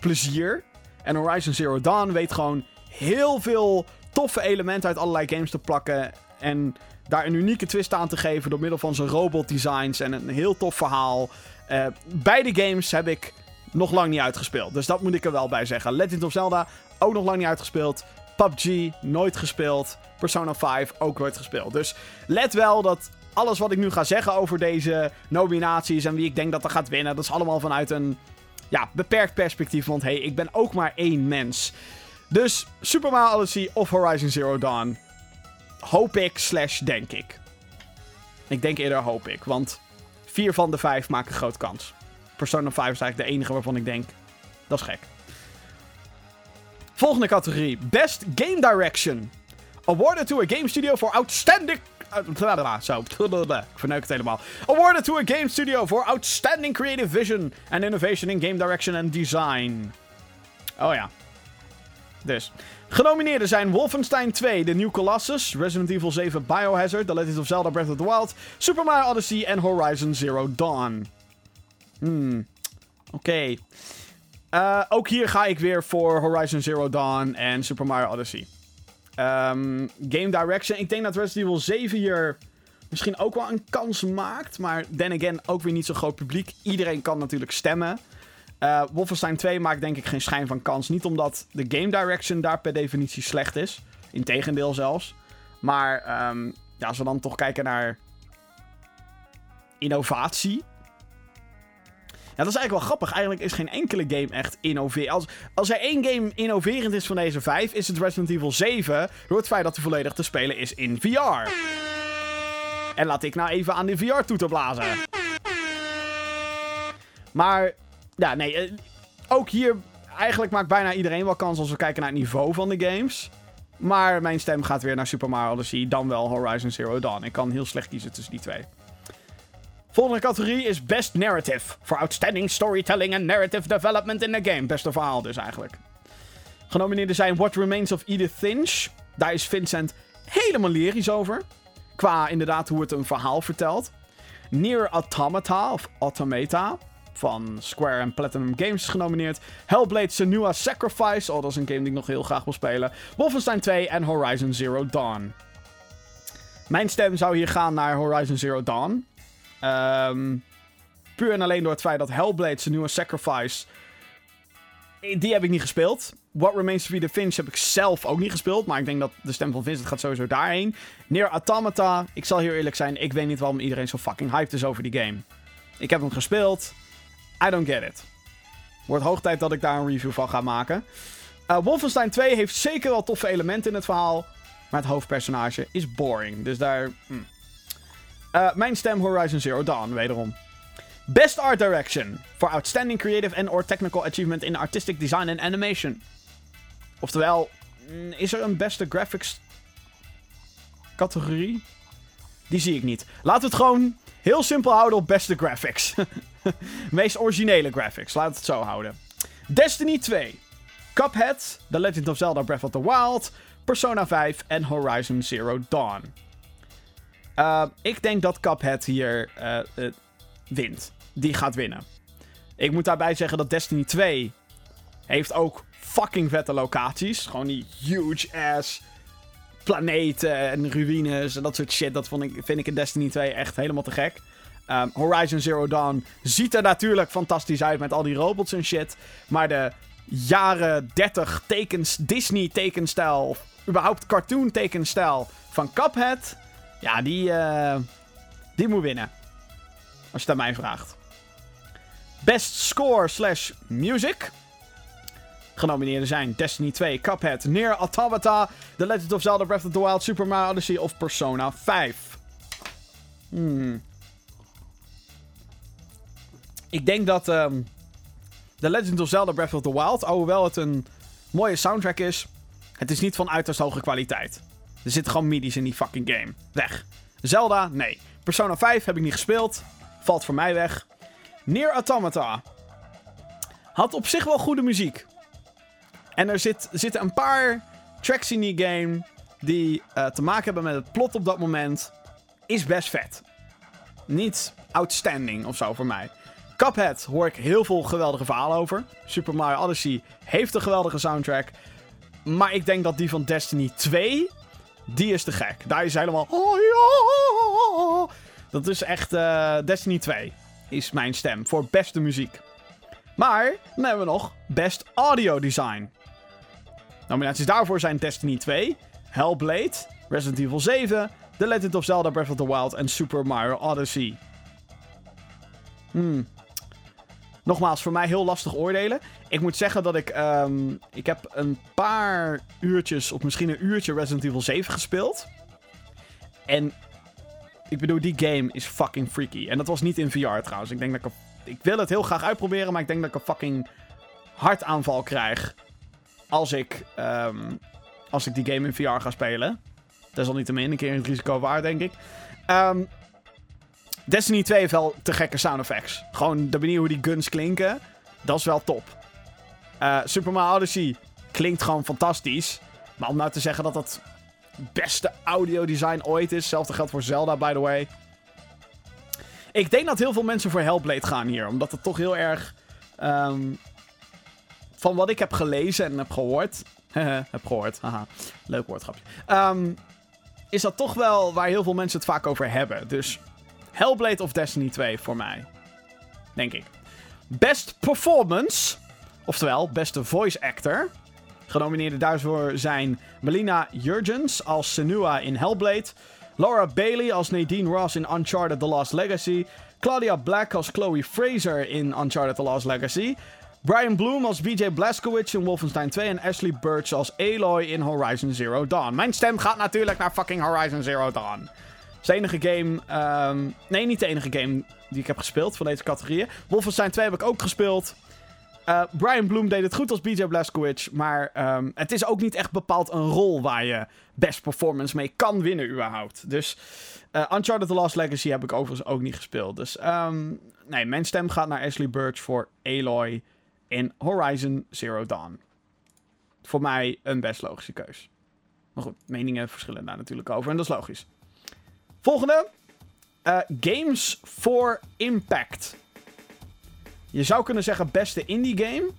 plezier. En Horizon Zero Dawn weet gewoon heel veel toffe elementen uit allerlei games te plakken. En daar een unieke twist aan te geven door middel van zijn robot designs en een heel tof verhaal. Uh, beide games heb ik nog lang niet uitgespeeld. Dus dat moet ik er wel bij zeggen. Legend of Zelda ook nog lang niet uitgespeeld. PUBG nooit gespeeld. Persona 5 ook nooit gespeeld. Dus let wel dat alles wat ik nu ga zeggen over deze nominaties en wie ik denk dat er gaat winnen, dat is allemaal vanuit een ja, beperkt perspectief. Want hey, ik ben ook maar één mens. Dus Super Odyssey of Horizon Zero Dawn. Hoop ik slash denk ik. Ik denk eerder hoop ik, want vier van de vijf maken groot kans. Persona 5 is eigenlijk de enige waarvan ik denk, dat is gek. Volgende categorie. Best Game Direction. Awarded to a game studio for outstanding... Zo, ik verneuk het helemaal. Awarded to a game studio for outstanding creative vision and innovation in game direction and design. Oh ja. Dus. Genomineerden zijn Wolfenstein 2, The New Colossus, Resident Evil 7 Biohazard, The Legend of Zelda Breath of the Wild, Super Mario Odyssey en Horizon Zero Dawn. Hmm. Oké. Uh, ook hier ga ik weer voor Horizon Zero Dawn en Super Mario Odyssey. Um, game Direction. Ik denk dat Resident Evil 7 hier misschien ook wel een kans maakt. Maar then again, ook weer niet zo'n groot publiek. Iedereen kan natuurlijk stemmen. Uh, Wolfenstein 2 maakt denk ik geen schijn van kans. Niet omdat de game direction daar per definitie slecht is. Integendeel zelfs. Maar um, ja, als we dan toch kijken naar innovatie. Ja, dat is eigenlijk wel grappig. Eigenlijk is geen enkele game echt innoverend. Als, als er één game innoverend is van deze vijf, is het Resident Evil 7. Door het feit dat hij volledig te spelen is in VR. En laat ik nou even aan de VR toe te blazen. Maar, ja, nee. Eh, ook hier, eigenlijk maakt bijna iedereen wel kans als we kijken naar het niveau van de games. Maar mijn stem gaat weer naar Super Mario Odyssey, dan wel Horizon Zero Dawn. Ik kan heel slecht kiezen tussen die twee. Volgende categorie is Best Narrative. Voor Outstanding Storytelling and Narrative Development in the Game. Beste verhaal dus eigenlijk. Genomineerden zijn What Remains of Edith Finch. Daar is Vincent helemaal lyrisch over. Qua inderdaad hoe het een verhaal vertelt. Near Automata of Automata van Square en Platinum Games is genomineerd. Hellblade Senua Sacrifice. Oh, dat is een game die ik nog heel graag wil spelen. Wolfenstein 2 en Horizon Zero Dawn. Mijn stem zou hier gaan naar Horizon Zero Dawn. Um, puur en alleen door het feit dat Hellblade nieuwe Sacrifice. Die heb ik niet gespeeld. What Remains of Edith Finch heb ik zelf ook niet gespeeld. Maar ik denk dat de stem van Vincent gaat sowieso daarheen. Near Automata. Ik zal hier eerlijk zijn. Ik weet niet waarom iedereen zo fucking hyped is over die game. Ik heb hem gespeeld. I don't get it. Wordt hoog tijd dat ik daar een review van ga maken. Uh, Wolfenstein 2 heeft zeker wel toffe elementen in het verhaal. Maar het hoofdpersonage is boring. Dus daar. Hmm. Uh, mijn stem Horizon Zero Dawn, wederom. Best Art Direction. For Outstanding Creative and or Technical Achievement in Artistic Design and Animation. Oftewel, mm, is er een beste graphics categorie? Die zie ik niet. Laten we het gewoon heel simpel houden op beste graphics. Meest originele graphics, we het zo houden. Destiny 2. Cuphead, The Legend of Zelda Breath of the Wild, Persona 5 en Horizon Zero Dawn. Uh, ik denk dat Cuphead hier uh, uh, wint. Die gaat winnen. Ik moet daarbij zeggen dat Destiny 2 heeft ook fucking vette locaties. Gewoon die huge ass planeten en ruïnes en dat soort shit. Dat vond ik, vind ik in Destiny 2 echt helemaal te gek. Um, Horizon Zero Dawn ziet er natuurlijk fantastisch uit met al die robots en shit. Maar de jaren 30 tekens, Disney tekenstijl, überhaupt cartoon tekenstijl van Cuphead ja, die, uh, die moet winnen. Als je aan mij vraagt. Best Score slash Music. Genomineerden zijn Destiny 2, Cuphead, Near Automata, The Legend of Zelda Breath of the Wild, Super Mario Odyssey of Persona 5. Hmm. Ik denk dat um, The Legend of Zelda Breath of the Wild, alhoewel het een mooie soundtrack is, het is niet van uiterst hoge kwaliteit. Er zitten gewoon midi's in die fucking game. Weg. Zelda? Nee. Persona 5 heb ik niet gespeeld. Valt voor mij weg. Near Automata. Had op zich wel goede muziek. En er zit, zitten een paar tracks in die game die uh, te maken hebben met het plot op dat moment. Is best vet. Niet outstanding of zo voor mij. Cuphead hoor ik heel veel geweldige verhalen over. Super Mario Odyssey heeft een geweldige soundtrack. Maar ik denk dat die van Destiny 2 die is te gek. Daar is helemaal... Oh! Dat is echt uh, Destiny 2. Is mijn stem voor beste muziek. Maar dan hebben we nog Best Audio Design. Nominaties daarvoor zijn Destiny 2, Hellblade, Resident Evil 7, The Legend of Zelda Breath of the Wild en Super Mario Odyssey. Hmm. Nogmaals, voor mij heel lastig oordelen. Ik moet zeggen dat ik... ehm, ik heb een paar uurtjes, of misschien een uurtje Resident Evil 7 gespeeld. En ik bedoel, die game is fucking freaky. En dat was niet in VR trouwens. Ik denk dat ik... Ik wil het heel graag uitproberen, maar ik denk dat ik een fucking hartaanval krijg. Als ik, ehm, als ik die game in VR ga spelen. Desalniettemin een keer het risico waard, denk ik. Ehm, Destiny 2 heeft wel te gekke sound effects. Gewoon de manier hoe die guns klinken, dat is wel top. Eh, Super Mario Odyssey klinkt gewoon fantastisch. Maar om nou te zeggen dat het beste audiodesign ooit is. Hetzelfde geldt voor Zelda, by the way. Ik denk dat heel veel mensen voor Hellblade gaan hier. Omdat het toch heel erg... ehm, van wat ik heb gelezen en heb gehoord... heb gehoord, haha. Leuk woordgrapje. Ehm, is dat toch wel waar heel veel mensen het vaak over hebben. Dus Hellblade of Destiny 2 voor mij. Denk ik. Best Performance. Oftewel, beste voice actor. Genomineerden daarvoor zijn Melina Jurgens als Senua in Hellblade. Laura Bailey als Nadine Ross in Uncharted The Lost Legacy. Claudia Black als Chloe Fraser in Uncharted The Lost Legacy. Brian Bloom als BJ Blazkowicz in Wolfenstein 2. En Ashley Birch als Aloy in Horizon Zero Dawn. Mijn stem gaat natuurlijk naar fucking Horizon Zero Dawn. Is de enige game... ehm, nee, niet de enige game die ik heb gespeeld van deze categorieën. Wolfenstein 2 heb ik ook gespeeld. Eh, Brian Bloom deed het goed als BJ Blazkowicz, maar ehm, het is ook niet echt bepaald een rol waar je best performance mee kan winnen überhaupt. Dus eh, Uncharted The Lost Legacy heb ik overigens ook niet gespeeld. Dus ehm, nee, mijn stem gaat naar Ashley Birch voor Aloy in Horizon Zero Dawn. Voor mij een best logische keus. Maar goed, meningen verschillen daar natuurlijk over en dat is logisch. Volgende. Eh, Games for Impact. Je zou kunnen zeggen beste indie game.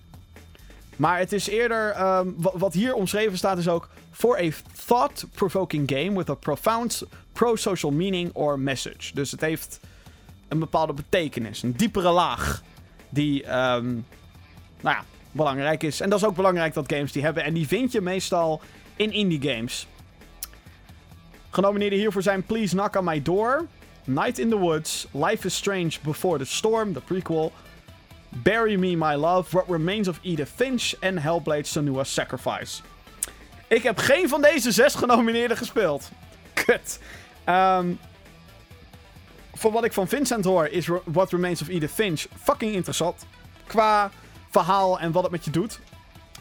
Maar het is eerder... ehm, wa- wat hier omschreven staat is ook... For a thought-provoking game with a profound pro-social meaning or message. Dus het heeft een bepaalde betekenis. Een diepere laag. Die, ehm, nou ja, belangrijk is. En dat is ook belangrijk dat games die hebben. En die vind je meestal in indie games. Genomineerden hiervoor zijn Please Knock on My Door... Night in the Woods... Life is Strange Before the Storm, de prequel... Bury Me My Love, What Remains of Edith Finch en Hellblade Senua's Sacrifice. Ik heb geen van deze zes genomineerden gespeeld. Kut. Ehm, voor wat ik van Vincent hoor is What Remains of Edith Finch fucking interessant. Qua verhaal en wat het met je doet.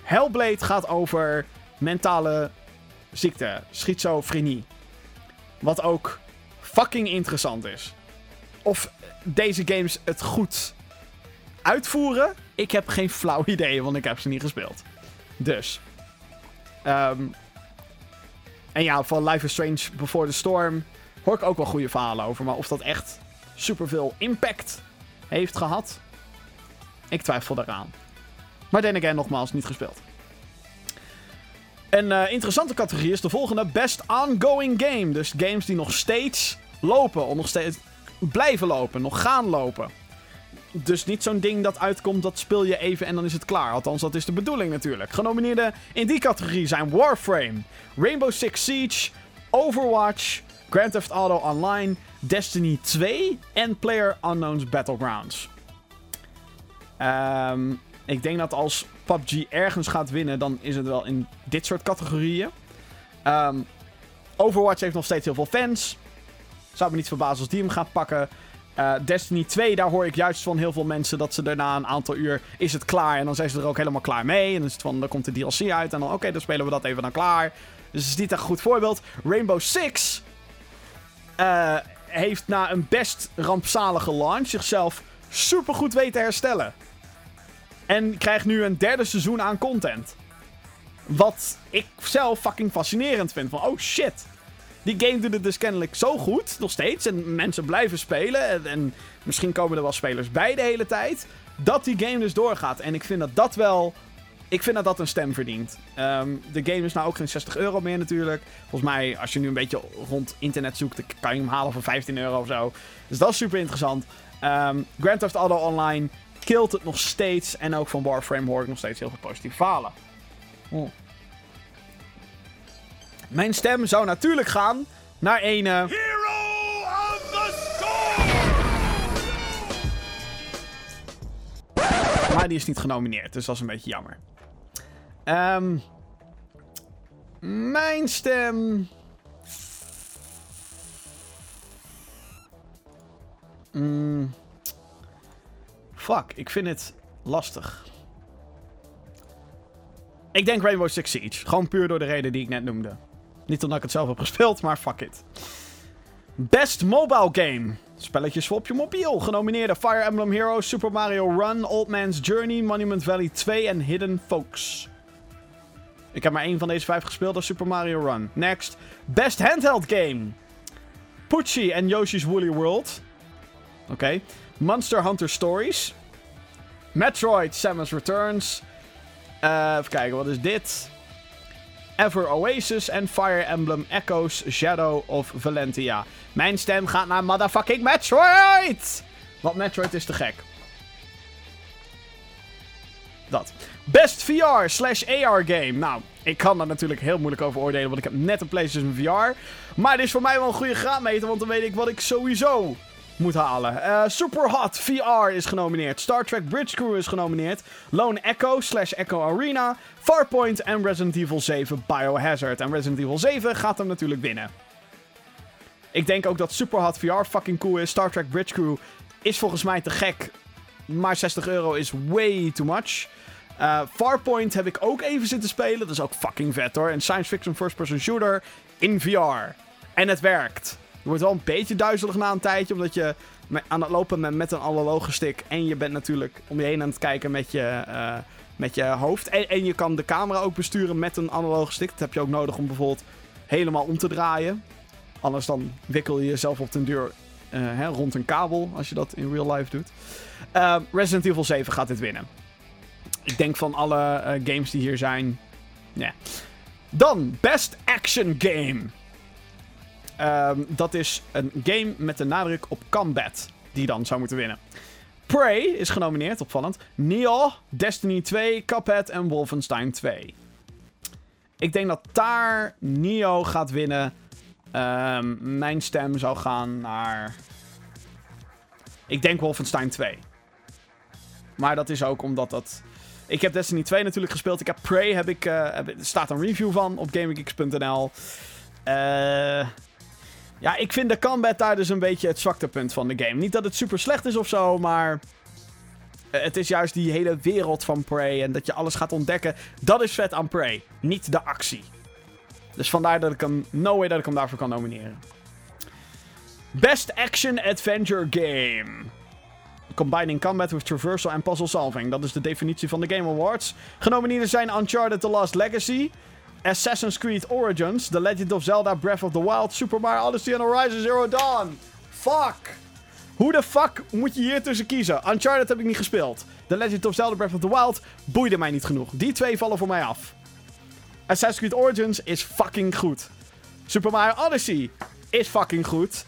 Hellblade gaat over mentale ziekte, schizofrenie. Wat ook fucking interessant is. Of deze games het goed uitvoeren? Ik heb geen flauw idee, want ik heb ze niet gespeeld. Dus. Ehm, en ja, van Life is Strange Before the Storm hoor ik ook wel goede verhalen over. Maar of dat echt superveel impact heeft gehad, ik twijfel daaraan. Maar then again, nogmaals, niet gespeeld. Een eh, interessante categorie is de volgende: Best Ongoing Game. Dus games die nog steeds lopen, of nog steeds blijven lopen, nog gaan lopen. Dus niet zo'n ding dat uitkomt, dat speel je even en dan is het klaar. Althans, dat is de bedoeling natuurlijk. Genomineerden in die categorie zijn Warframe, Rainbow Six Siege, Overwatch, Grand Theft Auto Online, Destiny 2 en Player Unknown's Battlegrounds. Ehm, ik denk dat als PUBG ergens gaat winnen, dan is het wel in dit soort categorieën. Ehm, Overwatch heeft nog steeds heel veel fans. Zou me niet verbazen als die hem gaat pakken. Eh, Destiny 2, daar hoor ik juist van heel veel mensen dat ze daarna een aantal uur is het klaar. En dan zijn ze er ook helemaal klaar mee. En dan is het van, dan komt de DLC uit. En dan, oké, dan spelen we dat even dan klaar. Dus het is niet echt een goed voorbeeld. Rainbow Six eh, heeft na een best rampzalige launch zichzelf supergoed weten herstellen. En krijgt nu een derde seizoen aan content. Wat ik zelf fucking fascinerend vind. Van, oh shit. Die game doet het dus kennelijk zo goed, nog steeds. En mensen blijven spelen. En, en misschien komen er wel spelers bij de hele tijd. Dat die game dus doorgaat. En ik vind dat dat wel... Ik vind dat dat een stem verdient. Ehm, de game is nou ook geen 60 euro meer natuurlijk. Volgens mij, als je nu een beetje rond internet zoekt... kan je hem halen voor 15 euro of zo. Dus dat is super interessant. Ehm, Grand Theft Auto Online killt het nog steeds. En ook van Warframe hoor ik nog steeds heel veel positieve verhalen. Oh. Mijn stem zou natuurlijk gaan naar een... eh, Hero of the Storm! maar die is niet genomineerd. Dus dat is een beetje jammer. Ehm mijn stem. Mm. Fuck, ik vind het lastig. Ik denk Rainbow Six Siege. Gewoon puur door de reden die ik net noemde. Niet omdat ik het zelf heb gespeeld, maar fuck it. Best Mobile Game. Spelletjes op je mobiel. Genomineerde Fire Emblem Heroes, Super Mario Run, Old Man's Journey, Monument Valley 2 en Hidden Folks. Ik heb maar één van deze vijf gespeeld, dat is Super Mario Run. Next. Best Handheld Game. Pucci en Yoshi's Woolly World. Oké. Monster Hunter Stories. Metroid Samus Returns. Uh, even kijken, wat is dit? Ever Oasis en Fire Emblem Echoes Shadow of Valentia. Mijn stem gaat naar motherfucking Metroid! Want Metroid is te gek. Dat. Best VR slash AR game. Nou, ik kan daar natuurlijk heel moeilijk over oordelen, want ik heb net een PlayStation VR. Maar dit is voor mij wel een goede graadmeter, want dan weet ik wat ik sowieso moet halen. Uh, Super Hot VR is genomineerd. Star Trek Bridge Crew is genomineerd. Lone Echo slash Echo Arena. Farpoint en Resident Evil 7 Biohazard. En Resident Evil 7 gaat hem natuurlijk winnen. Ik denk ook dat Super Hot VR fucking cool is. Star Trek Bridge Crew is volgens mij te gek. Maar 60 euro is way too much. Uh, Farpoint heb ik ook even zitten spelen. Dat is ook fucking vet hoor. Een science fiction first person shooter in VR. En het werkt. Je wordt wel een beetje duizelig na een tijdje, omdat je aan het lopen bent met een analoge stick. En je bent natuurlijk om je heen aan het kijken met je, uh, met je hoofd. En, je kan de camera ook besturen met een analoge stick. Dat heb je ook nodig om bijvoorbeeld helemaal om te draaien. Anders dan wikkel je jezelf op den deur uh, hè, rond een kabel, als je dat in real life doet. Uh, Resident Evil 7 gaat dit winnen. Ik denk van alle games die hier zijn. Ja. Dan, Best Action Game. Um, dat is een game met de nadruk op combat. Die dan zou moeten winnen. Prey is genomineerd, opvallend. Neo, Destiny 2, Cuphead en Wolfenstein 2. Ik denk dat daar Neo gaat winnen. Um, mijn stem zou gaan naar. Ik denk Wolfenstein 2. Maar dat is ook omdat dat. Ik heb Destiny 2 natuurlijk gespeeld. Ik heb Prey, heb ik, heb, er staat een review van op GamingGeeks.nl. Uh, ja, ik vind de combat daar dus een beetje het zwaktepunt van de game. Niet dat het super slecht is of zo, maar... Het is juist die hele wereld van Prey en dat je alles gaat ontdekken. Dat is vet aan Prey, niet de actie. Dus vandaar dat ik hem... No way dat ik hem daarvoor kan nomineren. Best Action Adventure Game. Combining combat with traversal and puzzle solving. Dat is de definitie van de Game Awards. Genomineerden zijn Uncharted The Last Legacy... Assassin's Creed Origins, The Legend of Zelda Breath of the Wild, Super Mario Odyssey en Horizon Zero Dawn. Fuck! Hoe de fuck moet je hier tussen kiezen? Uncharted heb ik niet gespeeld. The Legend of Zelda Breath of the Wild boeide mij niet genoeg. Die twee vallen voor mij af. Assassin's Creed Origins is fucking goed. Super Mario Odyssey is fucking goed.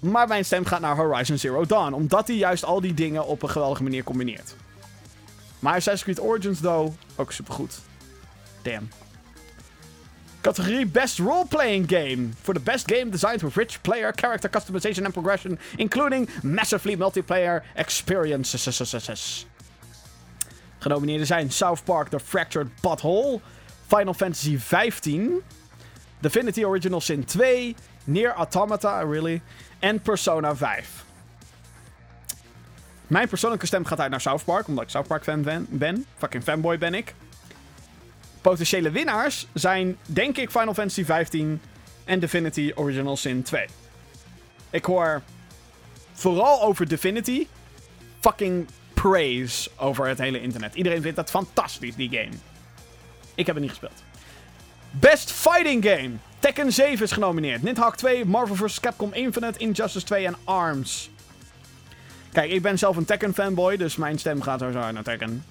Maar mijn stem gaat naar Horizon Zero Dawn. Omdat hij juist al die dingen op een geweldige manier combineert. Maar Assassin's Creed Origins, though, ook supergoed. Damn. Categorie Best Role-Playing Game. For the best game designed with rich player character customization and progression, including massively multiplayer experiences. Genomineerden zijn South Park The Fractured Butthole, Final Fantasy XV, Divinity Original Sin 2, Near Automata, really, en Persona 5. Mijn persoonlijke stem gaat uit naar South Park, omdat ik South Park fan ben. Fucking fanboy ben ik potentiële winnaars zijn, denk ik, Final Fantasy XV en Divinity Original Sin 2. Ik hoor vooral over Divinity fucking praise over het hele internet. Iedereen vindt dat fantastisch, die game. Ik heb het niet gespeeld. Best Fighting Game. Tekken 7 is genomineerd. Nidhogg 2, Marvel vs. Capcom Infinite, Injustice 2 en ARMS. Kijk, ik ben zelf een Tekken fanboy, dus mijn stem gaat sowieso naar Tekken.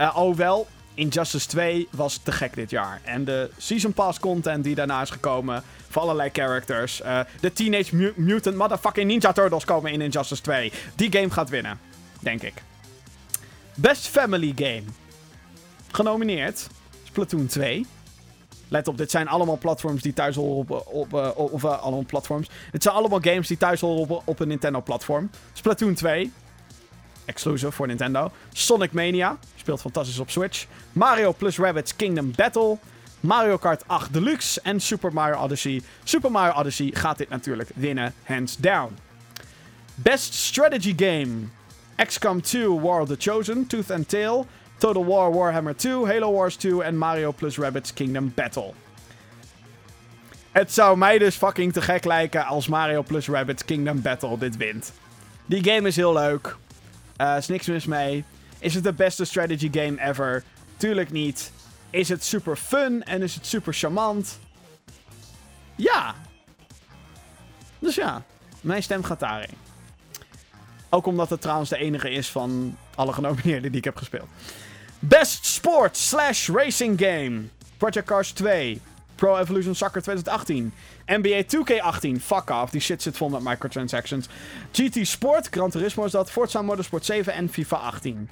Uh, alhoewel, Injustice 2 was te gek dit jaar. En de Season Pass content die daarna is gekomen. Voor allerlei characters. Uh, de Teenage Mutant Motherfucking Ninja Turtles komen in Injustice 2. Die game gaat winnen. Denk ik. Best Family Game. Genomineerd. Splatoon 2. Let op, dit zijn allemaal platforms die thuis horen op... op, uh, of uh, allemaal platforms. Dit zijn allemaal games die thuis horen op, op een Nintendo-platform. Splatoon 2. Exclusive voor Nintendo. Sonic Mania, speelt fantastisch op Switch. Mario plus Rabbids Kingdom Battle. Mario Kart 8 Deluxe en Super Mario Odyssey. Super Mario Odyssey gaat dit natuurlijk winnen, hands down. Best Strategy Game. XCOM 2 War of the Chosen, Tooth and Tail, Total War Warhammer 2, Halo Wars 2 en Mario plus Rabbids Kingdom Battle. Het zou mij dus fucking te gek lijken als Mario plus Rabbids Kingdom Battle dit wint. Die game is heel leuk. Uh, is niks mis mee. Is het de beste strategy game ever? Tuurlijk niet. Is het super fun en is het super charmant? Ja. Dus ja, mijn stem gaat daarin. Ook omdat het trouwens de enige is van alle genomineerden die ik heb gespeeld. Best Sport slash Racing Game. Project Cars 2. Pro Evolution Soccer 2018. NBA 2K18. Fuck off. Die shit zit vol met microtransactions. GT Sport. Gran Turismo is dat. Forza Motorsport 7 en FIFA 18.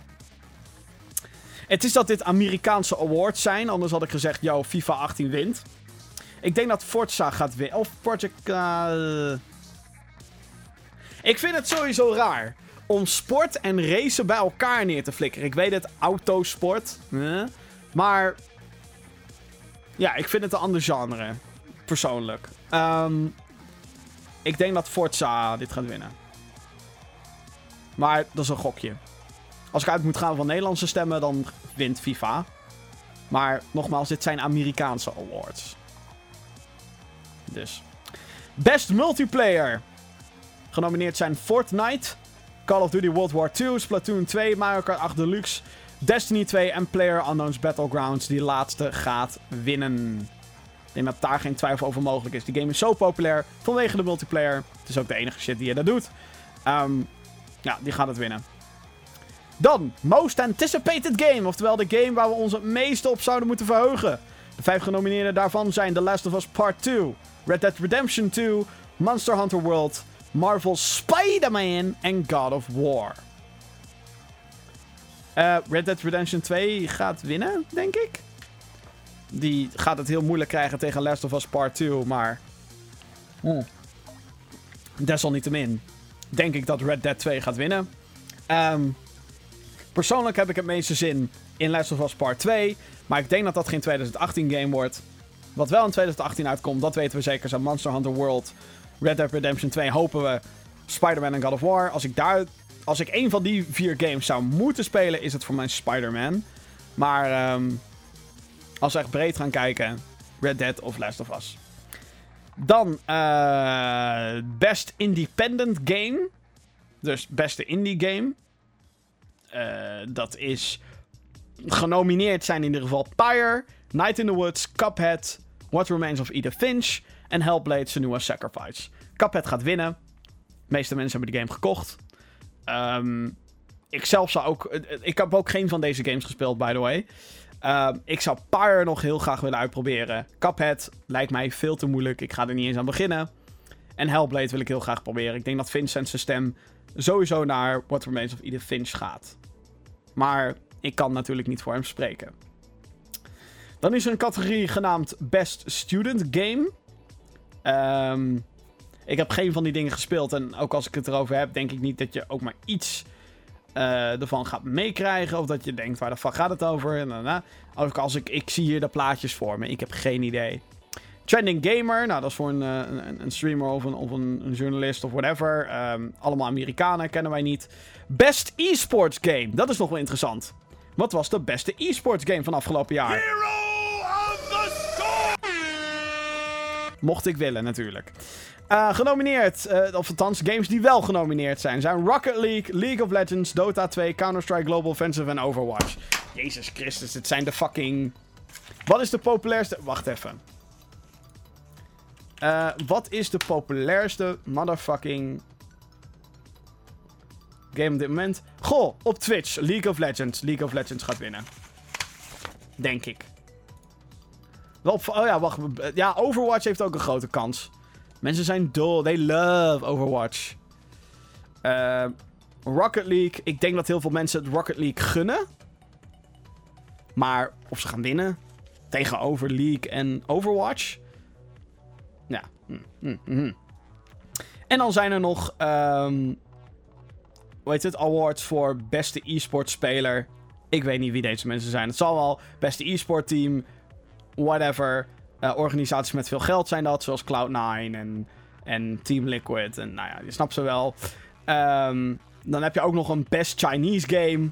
Het is dat dit Amerikaanse awards zijn. Anders had ik gezegd, yo, FIFA 18 wint. Ik denk dat Forza gaat winnen. Of Project... Ik vind het sowieso raar om sport en racen bij elkaar neer te flikkeren. Ik weet het, autosport. Maar ja, ik vind het een ander genre. Persoonlijk. Um, ik denk dat Forza dit gaat winnen. Maar dat is een gokje. Als ik uit moet gaan van Nederlandse stemmen, dan wint FIFA. Maar nogmaals, dit zijn Amerikaanse awards. Dus. Best multiplayer. Genomineerd zijn Fortnite, Call of Duty World War II, Splatoon 2, Mario Kart 8 Deluxe, Destiny 2 en Player Unknown's Battlegrounds. Die laatste gaat winnen. Denk dat daar geen twijfel over mogelijk is. Die game is zo populair vanwege de multiplayer. Het is ook de enige shit die je daar doet. Um, ja, die gaat het winnen. Dan, Most Anticipated Game. Oftewel de game waar we ons het meeste op zouden moeten verheugen. De vijf genomineerden daarvan zijn The Last of Us Part 2, Red Dead Redemption 2, Monster Hunter World, Marvel's Spider-Man en God of War. Uh, Red Dead Redemption 2 gaat winnen, denk ik. Die gaat het heel moeilijk krijgen tegen Last of Us Part 2, maar... Hmm. Desalniettemin denk ik dat Red Dead 2 gaat winnen. Um, persoonlijk heb ik het meeste zin in Last of Us Part 2. Maar ik denk dat dat geen 2018 game wordt. Wat wel in 2018 uitkomt, dat weten we zeker, zijn Monster Hunter World Red Dead Redemption 2 hopen we Spider-Man en God of War. Als ik, daar, als ik één van die vier games zou moeten spelen, is het voor mij Spider-Man. Maar um, als we echt breed gaan kijken, Red Dead of Last of Us. Dan uh, Best Independent Game. Dus beste indie game. Uh, dat is genomineerd zijn in ieder geval Pyre, Night in the Woods, Cuphead, What Remains of Edith Finch en Hellblade Senua Sacrifice. Cuphead gaat winnen. De meeste mensen hebben de game gekocht. Um, ik zelf zou ook... Ik heb ook geen van deze games gespeeld, by the way. Um, ik zou Pyre nog heel graag willen uitproberen. Cuphead lijkt mij veel te moeilijk. Ik ga er niet eens aan beginnen. En Hellblade wil ik heel graag proberen. Ik denk dat Vincent's stem sowieso naar What Remains of Edith Finch gaat. Maar ik kan natuurlijk niet voor hem spreken. Dan is er een categorie genaamd Best Student Game. Um, ik heb geen van die dingen gespeeld. En ook als ik het erover heb, denk ik niet dat je ook maar iets uh, ervan gaat meekrijgen. Of dat je denkt, waar de fuck gaat het over? En daarna, ook als ik, ik zie hier de plaatjes voor me. Ik heb geen idee. Trending Gamer, nou dat is voor een, eh, een, een streamer of, een, of een, een, journalist of whatever. Um, allemaal Amerikanen, kennen wij niet. Best esports game, dat is nog wel interessant. Wat was de beste e-sports game van afgelopen jaar? Hero of the Storm! Mocht ik willen, natuurlijk. Uh, genomineerd, uh, of althans games die wel genomineerd zijn, zijn Rocket League, League of Legends, Dota 2, Counter-Strike Global Offensive en Overwatch. Jezus Christus, het zijn de fucking... Wat is de populairste... Wacht even. Uh, wat is de populairste motherfucking game op dit moment? Goh, op Twitch, League of Legends. League of Legends gaat winnen. Denk ik. Wel, oh ja, wacht. Ja, Overwatch heeft ook een grote kans. Mensen zijn dol. They love Overwatch. Uh, Rocket League. Ik denk dat heel veel mensen het Rocket League gunnen. Maar of ze gaan winnen tegenover League en Overwatch. Ja. Mm, mm, mm. En dan zijn er nog um, hoe heet het, awards voor beste e-sport speler. Ik weet niet wie deze mensen zijn. Het zal wel beste e-sport team, whatever. Uh, organisaties met veel geld zijn dat, zoals Cloud9 en, en Team Liquid. En nou ja, je snapt ze wel. Um, dan heb je ook nog een best Chinese game.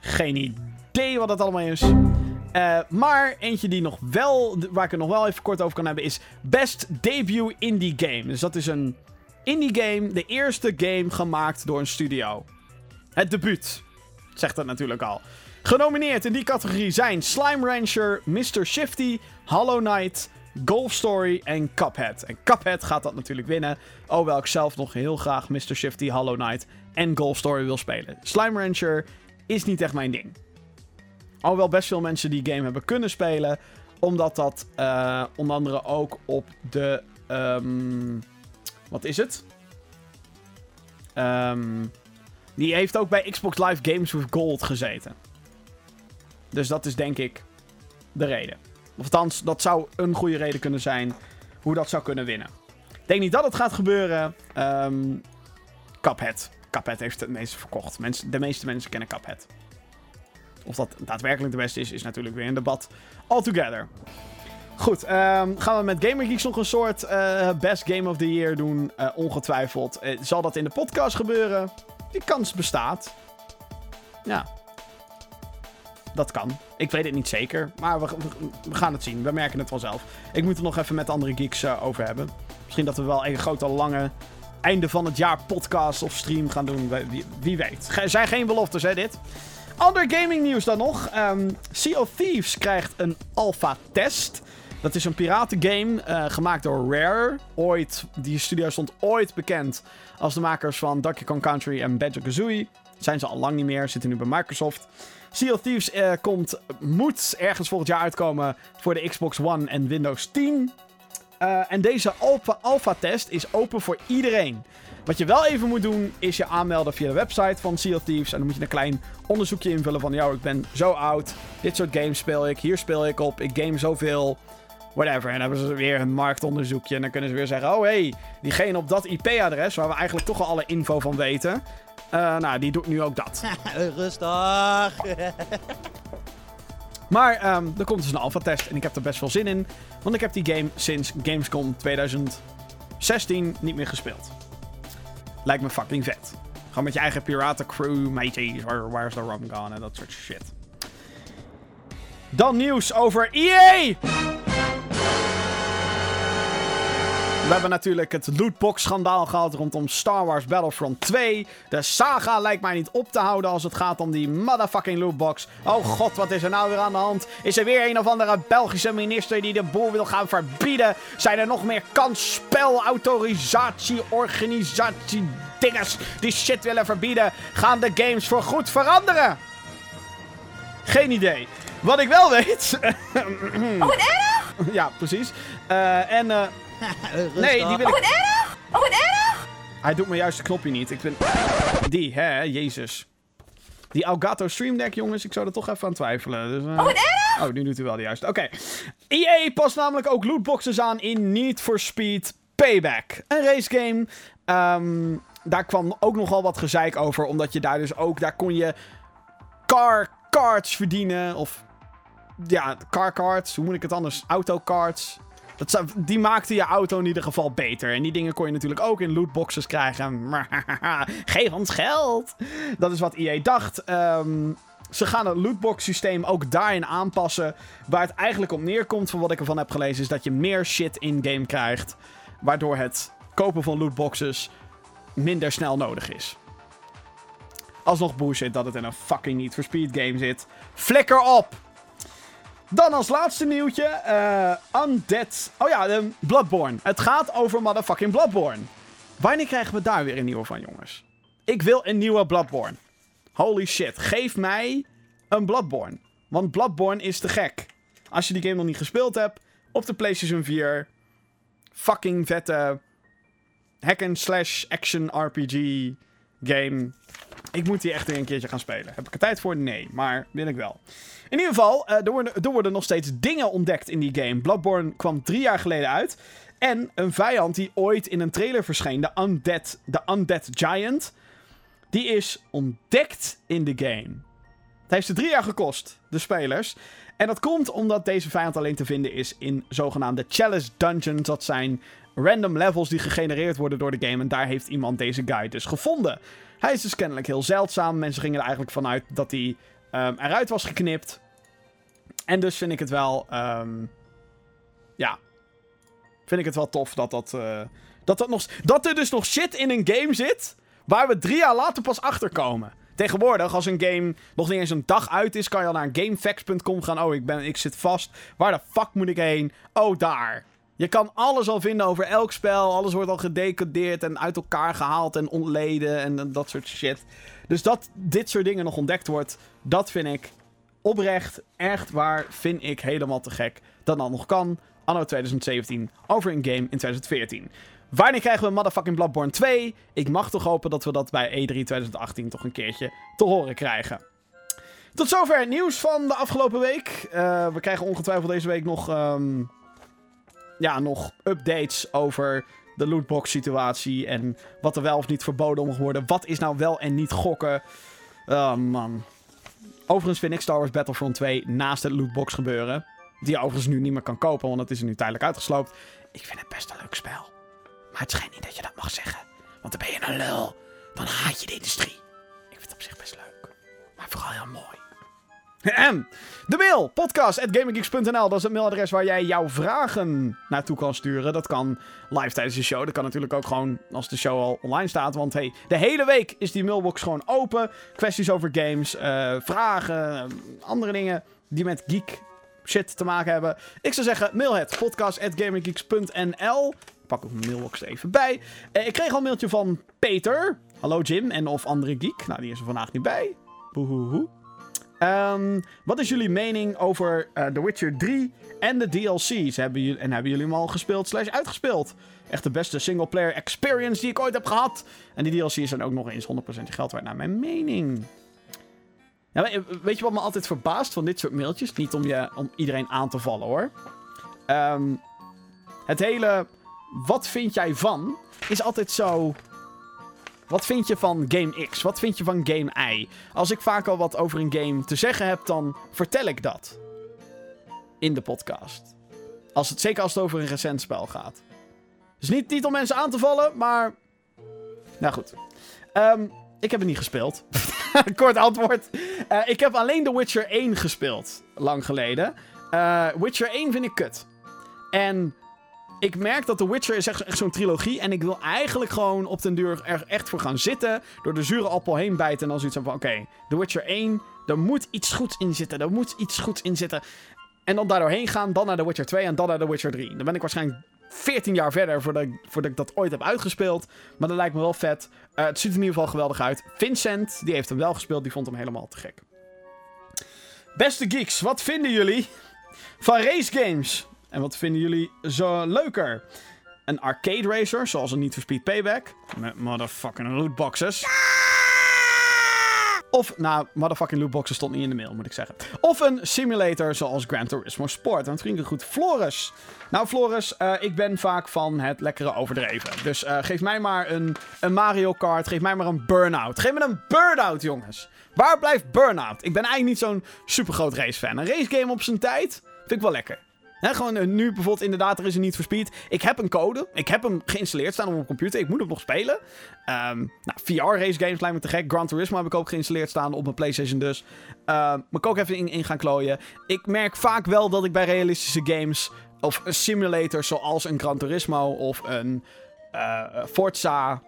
Geen idee wat dat allemaal is. Uh, maar eentje die nog wel, waar ik het nog wel even kort over kan hebben, is Best Debut Indie Game. Dus dat is een indie game, de eerste game gemaakt door een studio. Het debuut, zegt dat natuurlijk al. Genomineerd in die categorie zijn Slime Rancher, Mr. Shifty, Hollow Knight, Golf Story en Cuphead. En Cuphead gaat dat natuurlijk winnen. Hoewel ik zelf nog heel graag Mr. Shifty, Hollow Knight en Golf Story wil spelen. Slime Rancher is niet echt mijn ding. Alhoewel best veel mensen die game hebben kunnen spelen. Omdat dat uh, onder andere ook op de... Um, wat is het? Um, die heeft ook bij Xbox Live Games with Gold gezeten. Dus dat is denk ik de reden. Of dat zou een goede reden kunnen zijn hoe dat zou kunnen winnen. Ik denk niet dat het gaat gebeuren. Um, Cuphead. Cuphead heeft het meeste verkocht. Mensen, de meeste mensen kennen Cuphead. Of dat daadwerkelijk de beste is, is natuurlijk weer een debat. Altogether. Goed, um, gaan we met Gamer Geeks nog een soort uh, Best Game of the Year doen? Uh, ongetwijfeld. Uh, zal dat in de podcast gebeuren? Die kans bestaat. Ja. Dat kan. Ik weet het niet zeker. Maar we, we, gaan het zien. We merken het vanzelf. Ik moet er nog even met andere geeks over hebben. Misschien dat we wel een grote, lange einde van het jaar podcast of stream gaan doen. Wie, wie weet. Er zijn geen beloftes, hè, dit. Ander gaming nieuws dan nog. Um, sea of Thieves krijgt een alpha-test. Dat is een piratengame uh, gemaakt door Rare. Ooit, die studio stond ooit bekend als de makers van Donkey Kong Country en Banjo-Kazooie. Zijn ze al lang niet meer, zitten nu bij Microsoft. Sea Thieves uh, komt, moet ergens volgend jaar uitkomen voor de Xbox One en Windows 10. Uh, en deze alpha-test is open voor iedereen. Wat je wel even moet doen, is je aanmelden via de website van Sea of Thieves. En dan moet je een klein onderzoekje invullen van... Yo, ik ben zo oud. Dit soort games speel ik. Hier speel ik op. Ik game zoveel. Whatever. En dan hebben ze weer een marktonderzoekje. En dan kunnen ze weer zeggen... Oh, hey, diegene op dat IP-adres... waar we eigenlijk toch al alle info van weten... Uh, nou, die doet nu ook dat. Rustig. maar um, er komt dus een alpha-test. En ik heb er best veel zin in. Want ik heb die game sinds Gamescom 2016 niet meer gespeeld. Lijkt me fucking vet. Gewoon met je eigen piratencrew, mateys, where, where's the rum gone en dat soort shit. Dan nieuws over EA! We hebben natuurlijk het lootbox-schandaal gehad rondom Star Wars Battlefront 2. De saga lijkt mij niet op te houden als het gaat om die motherfucking lootbox. Oh god, wat is er nou weer aan de hand? Is er weer een of andere Belgische minister die de boel wil gaan verbieden? Zijn er nog meer kansspel, autorisatie, organisatie, dingers die shit willen verbieden? Gaan de games voor goed veranderen? Geen idee. Wat ik wel weet... oh, wat erg! Ja, precies. Uh, en... Uh, nee, die wil ik... Oh, wat erg! Oh, wat erg! Hij doet me juist de knopje niet. Ik vind... Die, hè, jezus. Die Elgato Stream Deck, jongens, ik zou er toch even aan twijfelen. Dus, uh... Oh, wat erg! Oh, nu doet hij wel de juiste. Oké. Okay. EA past namelijk ook lootboxes aan in Need for Speed Payback. Een racegame. Um, daar kwam ook nogal wat gezeik over, omdat je daar dus ook... Daar kon je car cards verdienen, of... Ja, car cards, hoe moet ik het anders? Autocards. Dat die maakte je auto in ieder geval beter. En die dingen kon je natuurlijk ook in lootboxes krijgen. Geef ons geld! Dat is wat EA dacht. Um, ze gaan het lootbox systeem ook daarin aanpassen. Waar het eigenlijk op neerkomt, van wat ik ervan heb gelezen, is dat je meer shit in-game krijgt. Waardoor het kopen van lootboxes minder snel nodig is. Alsnog bullshit dat het in een fucking Need for Speed game zit. Flikker op! Dan als laatste nieuwtje. Uh, Undead. Oh ja, um, Bloodborne. Het gaat over motherfucking Bloodborne. Wanneer krijgen we daar weer een nieuwe van, jongens? Ik wil een nieuwe Bloodborne. Holy shit. Geef mij een Bloodborne. Want Bloodborne is te gek. Als je die game nog niet gespeeld hebt. Op de PlayStation 4. Fucking vette. Hack-and-slash action RPG game. Ik moet die echt weer een keertje gaan spelen. Heb ik er tijd voor? Nee, maar wil ik wel. In ieder geval, uh, er, worden, er nog steeds dingen ontdekt in die game. Bloodborne kwam drie jaar geleden uit. En een vijand die ooit in een trailer verscheen, de Undead, de Undead Giant, die is ontdekt in de game. Het heeft ze drie jaar gekost, de spelers. En dat komt omdat deze vijand alleen te vinden is in zogenaamde Chalice Dungeons. Dat zijn random levels die gegenereerd worden door de game. En daar heeft iemand deze guy dus gevonden. Hij is dus kennelijk heel zeldzaam. Mensen gingen er eigenlijk vanuit dat hij ehm, eruit was geknipt. En dus vind ik het wel. ehm, ja. Vind ik het wel tof dat dat. eh, dat, dat, nog, dat er dus nog shit in een game zit. Waar we drie jaar later pas achter komen. Tegenwoordig, als een game nog niet eens een dag uit is, kan je al naar gamefacts.com gaan. Oh, ik, ben, ik zit vast. Waar de fuck moet ik heen? Oh, daar. Je kan alles al vinden over elk spel. Alles wordt al gedecodeerd en uit elkaar gehaald en ontleden en dat soort shit. Dus dat dit soort dingen nog ontdekt wordt, dat vind ik oprecht, echt waar, vind ik helemaal te gek. Dat dat nog kan, anno 2017, over een game in 2014. Wanneer krijgen we Motherfucking Bloodborne 2? Ik mag toch hopen dat we dat bij E3 2018 toch een keertje te horen krijgen. Tot zover het nieuws van de afgelopen week. Eh, we krijgen ongetwijfeld deze week nog, ehm, ja, nog updates over de lootbox situatie. En wat er wel of niet verboden mag worden. Wat is nou wel en niet gokken? Oh man. Overigens vind ik Star Wars Battlefront 2 naast het lootbox gebeuren. Die je overigens nu niet meer kan kopen, want het is er nu tijdelijk uitgesloopt. Ik vind het best een leuk spel. Maar het schijnt niet dat je dat mag zeggen. Want dan ben je een lul. Dan haat je de industrie. Ik vind het op zich best leuk. Maar vooral heel mooi. De mail, podcast.gaminggeeks.nl. Dat is het mailadres waar jij jouw vragen naartoe kan sturen. Dat kan live tijdens de show. Dat kan natuurlijk ook gewoon als de show al online staat. Want hey, de hele week is die mailbox gewoon open. Kwesties over games, eh, vragen, eh, andere dingen die met geek shit te maken hebben. Ik zou zeggen, mail het podcast.gaminggeeks.nl. Pak ook mijn mailbox er even bij. Eh, ik kreeg al een mailtje van Peter. Hallo Jim en of andere geek. Nou, die is er vandaag niet bij. Boehoehoe. Ehm, wat is jullie mening over eh, The Witcher 3 en de DLC's? Hebben jullie, en hebben jullie hem al gespeeld slash uitgespeeld? Echt de beste singleplayer experience die ik ooit heb gehad. En die DLC's zijn ook nog eens 100% geld waard naar mijn mening. Weet je wat me altijd verbaast van dit soort mailtjes? Niet om, je, om iedereen aan te vallen hoor. Ehm, het hele wat vind jij van is altijd zo. Wat vind je van game X? Wat vind je van game Y? Als ik vaak al wat over een game te zeggen heb, dan vertel ik dat. In de podcast. Als het, zeker als het over een recent spel gaat. Dus niet, niet om mensen aan te vallen, maar. Nou goed. Ehm, ik heb het niet gespeeld. Kort antwoord. Eh, ik heb alleen The Witcher 1 gespeeld. Lang geleden. Eh, Witcher 1 vind ik kut. En ik merk dat The Witcher is echt, zo'n trilogie. En ik wil eigenlijk gewoon op den duur er echt voor gaan zitten. Door de zure appel heen bijten. En dan zoiets van: oké, The Witcher 1. Er moet iets goeds in zitten. Er moet iets goeds in zitten. En dan daardoor heen gaan. Dan naar The Witcher 2 en dan naar The Witcher 3. Dan ben ik waarschijnlijk 14 jaar verder voordat ik, voordat ik dat ooit heb uitgespeeld. Maar dat lijkt me wel vet. Eh, het ziet er in ieder geval geweldig uit. Vincent, die heeft hem wel gespeeld. Die vond hem helemaal te gek. Beste geeks, wat vinden jullie van race games? En wat vinden jullie zo leuker? Een arcade racer, zoals een Need for Speed Payback. Met motherfucking lootboxes. Of, nou, motherfucking lootboxes stond niet in de mail, moet ik zeggen. Of een simulator zoals Gran Turismo Sport. Want vrienden goed, Floris. Nou, Floris, eh, ik ben vaak van het lekkere overdreven. Dus eh, geef mij maar een, een Mario Kart. Geef mij maar een Burnout. Geef me een Burnout, jongens. Waar blijft Burnout? Ik ben eigenlijk niet zo'n supergroot racefan. Een racegame op zijn tijd vind ik wel lekker. Hè, gewoon eh, nu bijvoorbeeld inderdaad, er is een niet for speed. Ik heb een code. Ik heb hem geïnstalleerd staan op mijn computer. Ik moet hem nog spelen. Ehm, nou, VR race games lijkt me te gek. Gran Turismo heb ik ook geïnstalleerd staan op mijn PlayStation dus. Ehm moet ik ook even in, gaan klooien. Ik merk vaak wel dat ik bij realistische games... of een simulator zoals een Gran Turismo of een eh, Forza...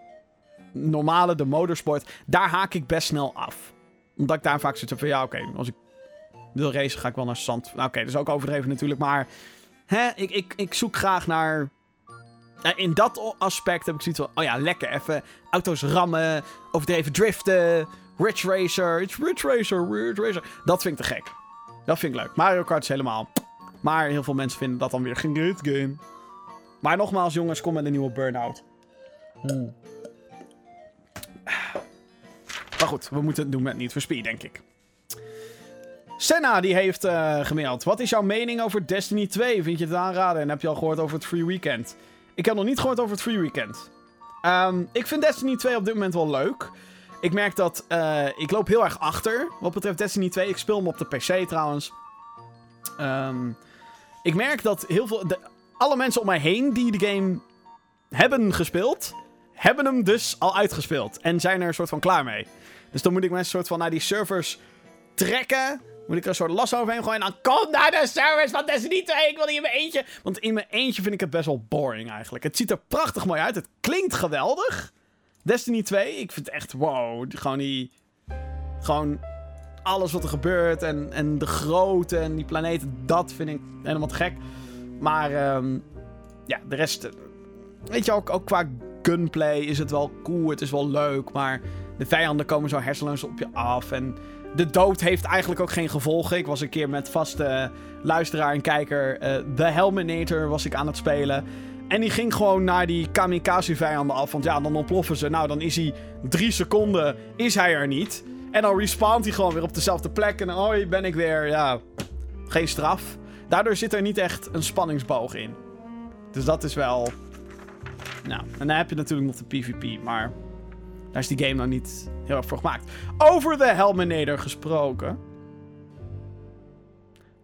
normale, de motorsport... daar haak ik best snel af. Omdat ik daar vaak zit van... ja, oké, als ik wil racen ga ik wel naar zand. Nou, oké, dat is ook overdreven natuurlijk, maar... Hè, ik, ik, ik zoek graag naar... In dat aspect heb ik zoiets van... Oh ja, lekker, even auto's rammen, overdreven driften... Ridge Racer, it's Ridge Racer, Ridge Racer. Dat vind ik te gek. Dat vind ik leuk. Mario Kart is helemaal... Maar heel veel mensen vinden dat dan weer geen great game. Maar nogmaals, jongens, kom met een nieuwe Burnout. Hmm. Maar goed, we moeten het doen met Need for Speed, denk ik. Senna die heeft eh, gemaild. Wat is jouw mening over Destiny 2? Vind je het aanraden? En heb je al gehoord over het free weekend? Ik heb nog niet gehoord over het free weekend. Ehm, ik vind Destiny 2 op dit moment wel leuk. Ik merk dat eh, ik loop heel erg achter wat betreft Destiny 2. Ik speel hem op de PC trouwens. Ehm, ik merk dat heel veel. Alle mensen om mij heen die de game hebben gespeeld, hebben hem dus al uitgespeeld. En zijn er een soort van klaar mee. Dus dan moet ik mensen soort van naar die servers trekken. Moet ik er een soort las overheen gooien. En dan kom naar de servers van Destiny 2. Ik wil niet in mijn eentje. Want in mijn eentje vind ik het best wel boring eigenlijk. Het ziet er prachtig mooi uit. Het klinkt geweldig. Destiny 2, ik vind het echt wow. Gewoon die. Gewoon alles wat er gebeurt. En, en de grootte en die planeten. Dat vind ik helemaal te gek. Maar ehm, ja, de rest. eh, Weet je, ook, ook qua gunplay is het wel cool. Het is wel leuk. Maar de vijanden komen zo hersenloos op je af. En de dood heeft eigenlijk ook geen gevolgen. Ik was een keer met vaste luisteraar en kijker. eh The Helminator was ik aan het spelen. En die ging gewoon naar die kamikaze-vijanden af. Want ja, dan ontploffen ze. Nou, dan is hij drie seconden is hij er niet. En dan respawnt hij gewoon weer op dezelfde plek. En hoi, ben ik weer. Ja, geen straf. Daardoor zit er niet echt een spanningsboog in. Dus dat is wel... Nou, en dan heb je natuurlijk nog de PvP. Maar daar is die game nou niet heel erg voor gemaakt. Over de Helminator gesproken.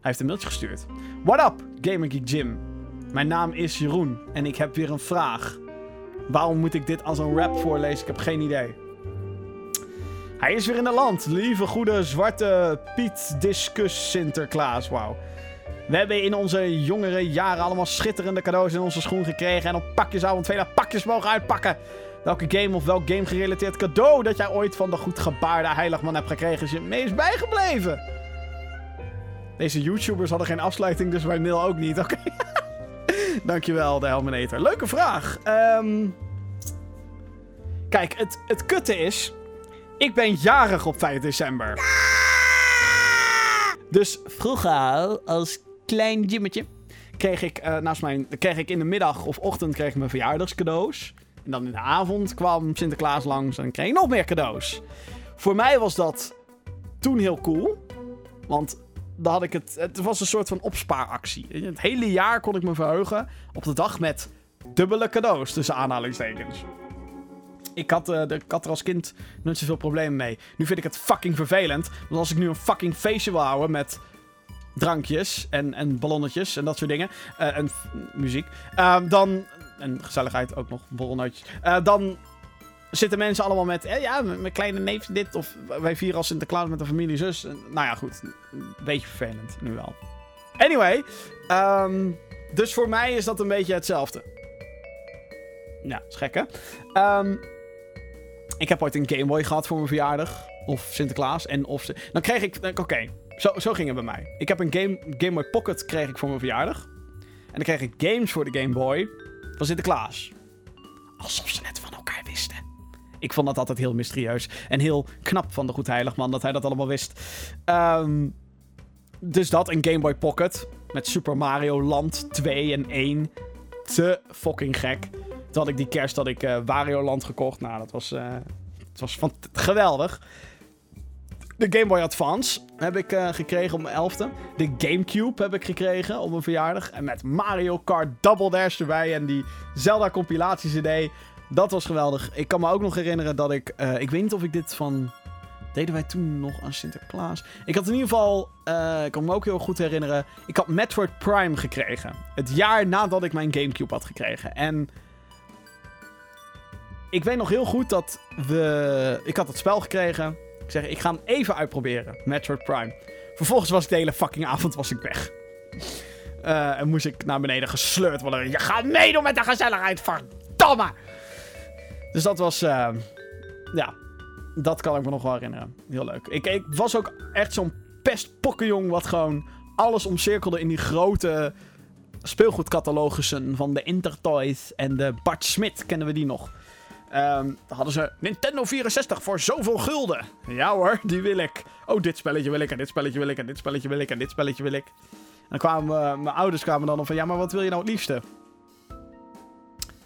Hij heeft een mailtje gestuurd. What up, Gamer Geek Jim? Mijn naam is Jeroen en ik heb weer een vraag. Waarom moet ik dit als een rap voorlezen? Ik heb geen idee. Hij is weer in de land. Lieve goede zwarte Piet Discus Sinterklaas. Wauw. We hebben in onze jongere jaren allemaal schitterende cadeaus in onze schoen gekregen. En op pakjesavond vele pakjes mogen uitpakken. Welke game of welk game gerelateerd cadeau dat jij ooit van de goed gebaarde heiligman hebt gekregen is je meest bijgebleven? Deze YouTubers hadden geen afsluiting, dus mijn mail ook niet. Oké. Dankjewel, de Helminator. Leuke vraag. Ehm, Kijk, het, het kutte is... Ik ben jarig op 5 december. Dus vroeger, als klein Jimmetje... kreeg ik, eh, naast mijn, kreeg ik in de middag of ochtend kreeg ik mijn verjaardagscadeaus. En dan in de avond kwam Sinterklaas langs en kreeg nog meer cadeaus. Voor mij was dat toen heel cool. Want dan had ik het. Het was een soort van opspaaractie. Het hele jaar kon ik me verheugen op de dag met dubbele cadeaus tussen aanhalingstekens. Ik had, eh, de, er als kind nooit zoveel problemen mee. Nu vind ik het fucking vervelend. Want als ik nu een fucking feestje wil houden met drankjes en, en ballonnetjes en dat soort dingen. eh, en muziek. eh, dan. En gezelligheid ook nog, borrelnootjes. eh, dan zitten mensen allemaal met. eh, ja, mijn kleine neef dit. Of wij vieren als Sinterklaas met een familie zus. Nou ja, goed. Een beetje vervelend nu wel. Anyway. ehm, dus voor mij is dat een beetje hetzelfde. Ja, is gek hè? Ehm, ik heb ooit een Game Boy gehad voor mijn verjaardag. Of Sinterklaas. En of. Dan kreeg ik... Oké, zo, zo ging het bij mij. Ik heb een Game, Game Boy Pocket kreeg ik voor mijn verjaardag. En dan kreeg ik games voor de Game Boy van Sinterklaas. Alsof ze net van elkaar wisten. Ik vond dat altijd heel mysterieus. En heel knap van de Goed Heiligman dat hij dat allemaal wist. Ehm, dus dat, een Game Boy Pocket. Met Super Mario Land 2 en 1. Te fucking gek. Toen had ik die kerst dat ik eh, Wario Land gekocht. Nou, dat was, eh, het was geweldig. De Game Boy Advance heb ik eh, gekregen op mijn elfde. De Gamecube heb ik gekregen op mijn verjaardag. En met Mario Kart Double Dash erbij. En die Zelda compilatie CD. Dat was geweldig. Ik kan me ook nog herinneren dat ik... eh, ik weet niet of ik dit van... Deden wij toen nog aan Sinterklaas? Ik had in ieder geval... eh, ik kan me ook heel goed herinneren... Ik had Metroid Prime gekregen. Het jaar nadat ik mijn Gamecube had gekregen. En... Ik weet nog heel goed dat we... Ik had het spel gekregen. Ik zeg, ik ga hem even uitproberen. Metroid Prime. Vervolgens was ik de hele fucking avond was ik weg. Eh, en moest ik naar beneden gesleurd worden. Je gaat meedoen met de gezelligheid, verdomme! Dus dat was... eh, ja, dat kan ik me nog wel herinneren. Heel leuk. Ik, ik was ook echt zo'n pestpokkenjong wat gewoon alles omcirkelde in die grote speelgoedcatalogussen van de Intertoys en de Bart Smit. Kennen we die nog? Dan hadden ze Nintendo 64 voor zoveel gulden. Ja hoor, die wil ik. Oh, dit spelletje wil ik en dit spelletje wil ik en dit spelletje wil ik en dit spelletje wil ik. Dan kwamen mijn ouders kwamen dan op van, ja, maar wat wil je nou het liefste?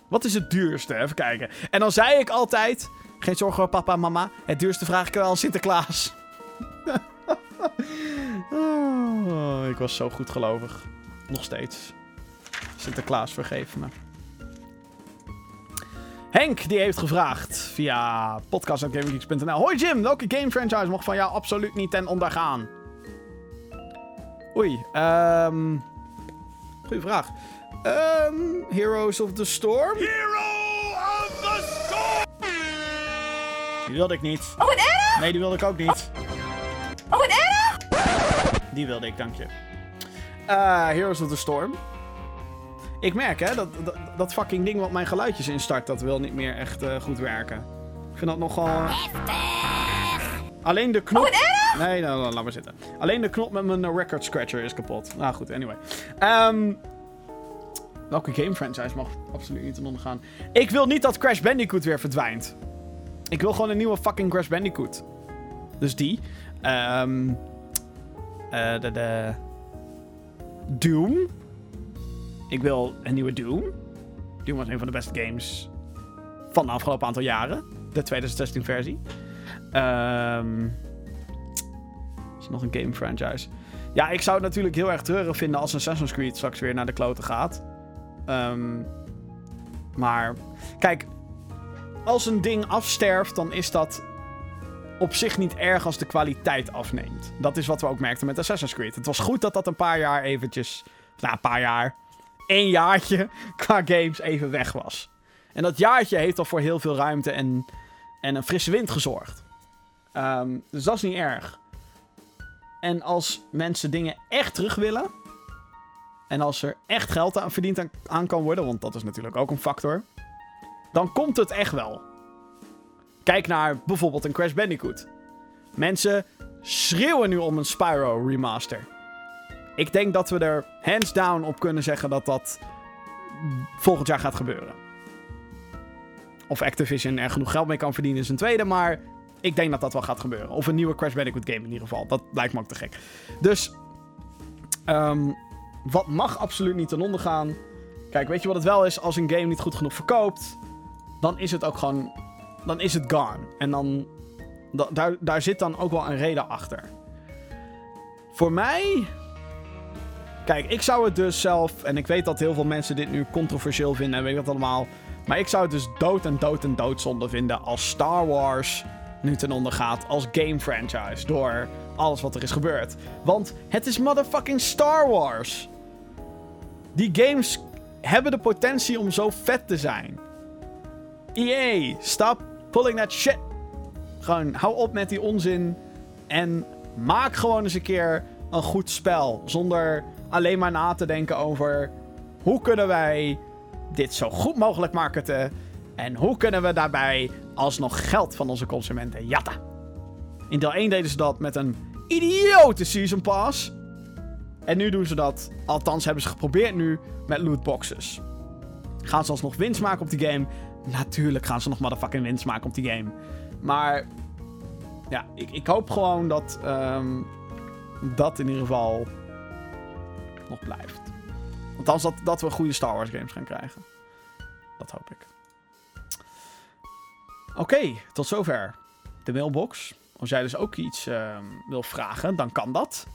Wat is het duurste? Even kijken. En dan zei ik altijd, geen zorgen hoor papa en mama, het duurste vraag ik wel Sinterklaas. oh, ik was zo goed gelovig. Nog steeds. Sinterklaas, vergeef me. Henk die heeft gevraagd via podcast.gaminggeeks.nl. Hoi Jim, welke game franchise mocht van jou absoluut niet ten onder gaan? Oei, ehm... Goeie vraag. Ehm Heroes of the Storm? Hero of the Storm! Die wilde ik niet. Oh, wat erg! Nee, die wilde ik ook niet. Oh, wat erg! Die wilde ik, dank je. Eh, Heroes of the Storm. Ik merk, hè, dat, dat, dat fucking ding wat mijn geluidjes instart, dat wil niet meer echt eh, goed werken. Ik vind dat nogal... Alleen de knop... Oh! Nee, nou, laat maar zitten. Alleen de knop met mijn eh, record scratcher is kapot. Nou goed, anyway. Ehm, welke game franchise mag absoluut niet ten onder gaan? Ik wil niet dat Crash Bandicoot weer verdwijnt. Ik wil gewoon een nieuwe fucking Crash Bandicoot. Dus die. Ehm eh, de, de... Doom. Ik wil een nieuwe Doom. Doom was een van de beste games van de afgelopen aantal jaren. De 2016 versie. Ehm is nog een game franchise? Ja, ik zou het natuurlijk heel erg treurig vinden als Assassin's Creed straks weer naar de kloten gaat. Ehm, maar, kijk, als een ding afsterft, dan is dat op zich niet erg als de kwaliteit afneemt. Dat is wat we ook merkten met Assassin's Creed. Het was goed dat dat een paar jaar eventjes... Nou, een paar jaar. Één jaartje qua games even weg was. En dat jaartje heeft al voor heel veel ruimte en, en een frisse wind gezorgd. Ehm, dus dat is niet erg. En als mensen dingen echt terug willen... En als er echt geld aan verdiend aan kan worden... Want dat is natuurlijk ook een factor... Dan komt het echt wel. Kijk naar bijvoorbeeld een Crash Bandicoot. Mensen schreeuwen nu om een Spyro remaster. Ik denk dat we er hands down op kunnen zeggen dat dat volgend jaar gaat gebeuren. Of Activision er genoeg geld mee kan verdienen is een tweede, maar ik denk dat dat wel gaat gebeuren. Of een nieuwe Crash Bandicoot game in ieder geval. Dat lijkt me ook te gek. Dus, ehm, wat mag absoluut niet ten onder gaan? Kijk, weet je wat het wel is? Als een game niet goed genoeg verkoopt, dan is het ook gewoon dan is het gone. En dan. da- daar, daar zit dan ook wel een reden achter. Voor mij. Kijk, ik zou het dus zelf. En ik weet dat heel veel mensen dit nu controversieel vinden en weet dat allemaal. Maar ik zou het dus dood en dood en doodzonde vinden als Star Wars nu ten onder gaat als game franchise. Door alles wat er is gebeurd. Want het is motherfucking Star Wars. Die games hebben de potentie om zo vet te zijn. EA, stop pulling that shit. Gewoon, hou op met die onzin. En maak gewoon eens een keer een goed spel. Zonder alleen maar na te denken over... Hoe kunnen wij dit zo goed mogelijk marketen? En hoe kunnen we daarbij alsnog geld van onze consumenten jatten? In deel 1 deden ze dat met een idiote Season Pass. En nu doen ze dat, althans hebben ze geprobeerd nu, met lootboxes. Gaan ze alsnog winst maken op die game? Natuurlijk gaan ze nog motherfucking winst maken op die game. Maar ja, ik, ik hoop gewoon dat ehm, dat in ieder geval nog blijft. Althans, dat, dat we goede Star Wars games gaan krijgen. Dat hoop ik. Oké, tot zover de mailbox. Als jij dus ook iets ehm, wil vragen, dan kan dat.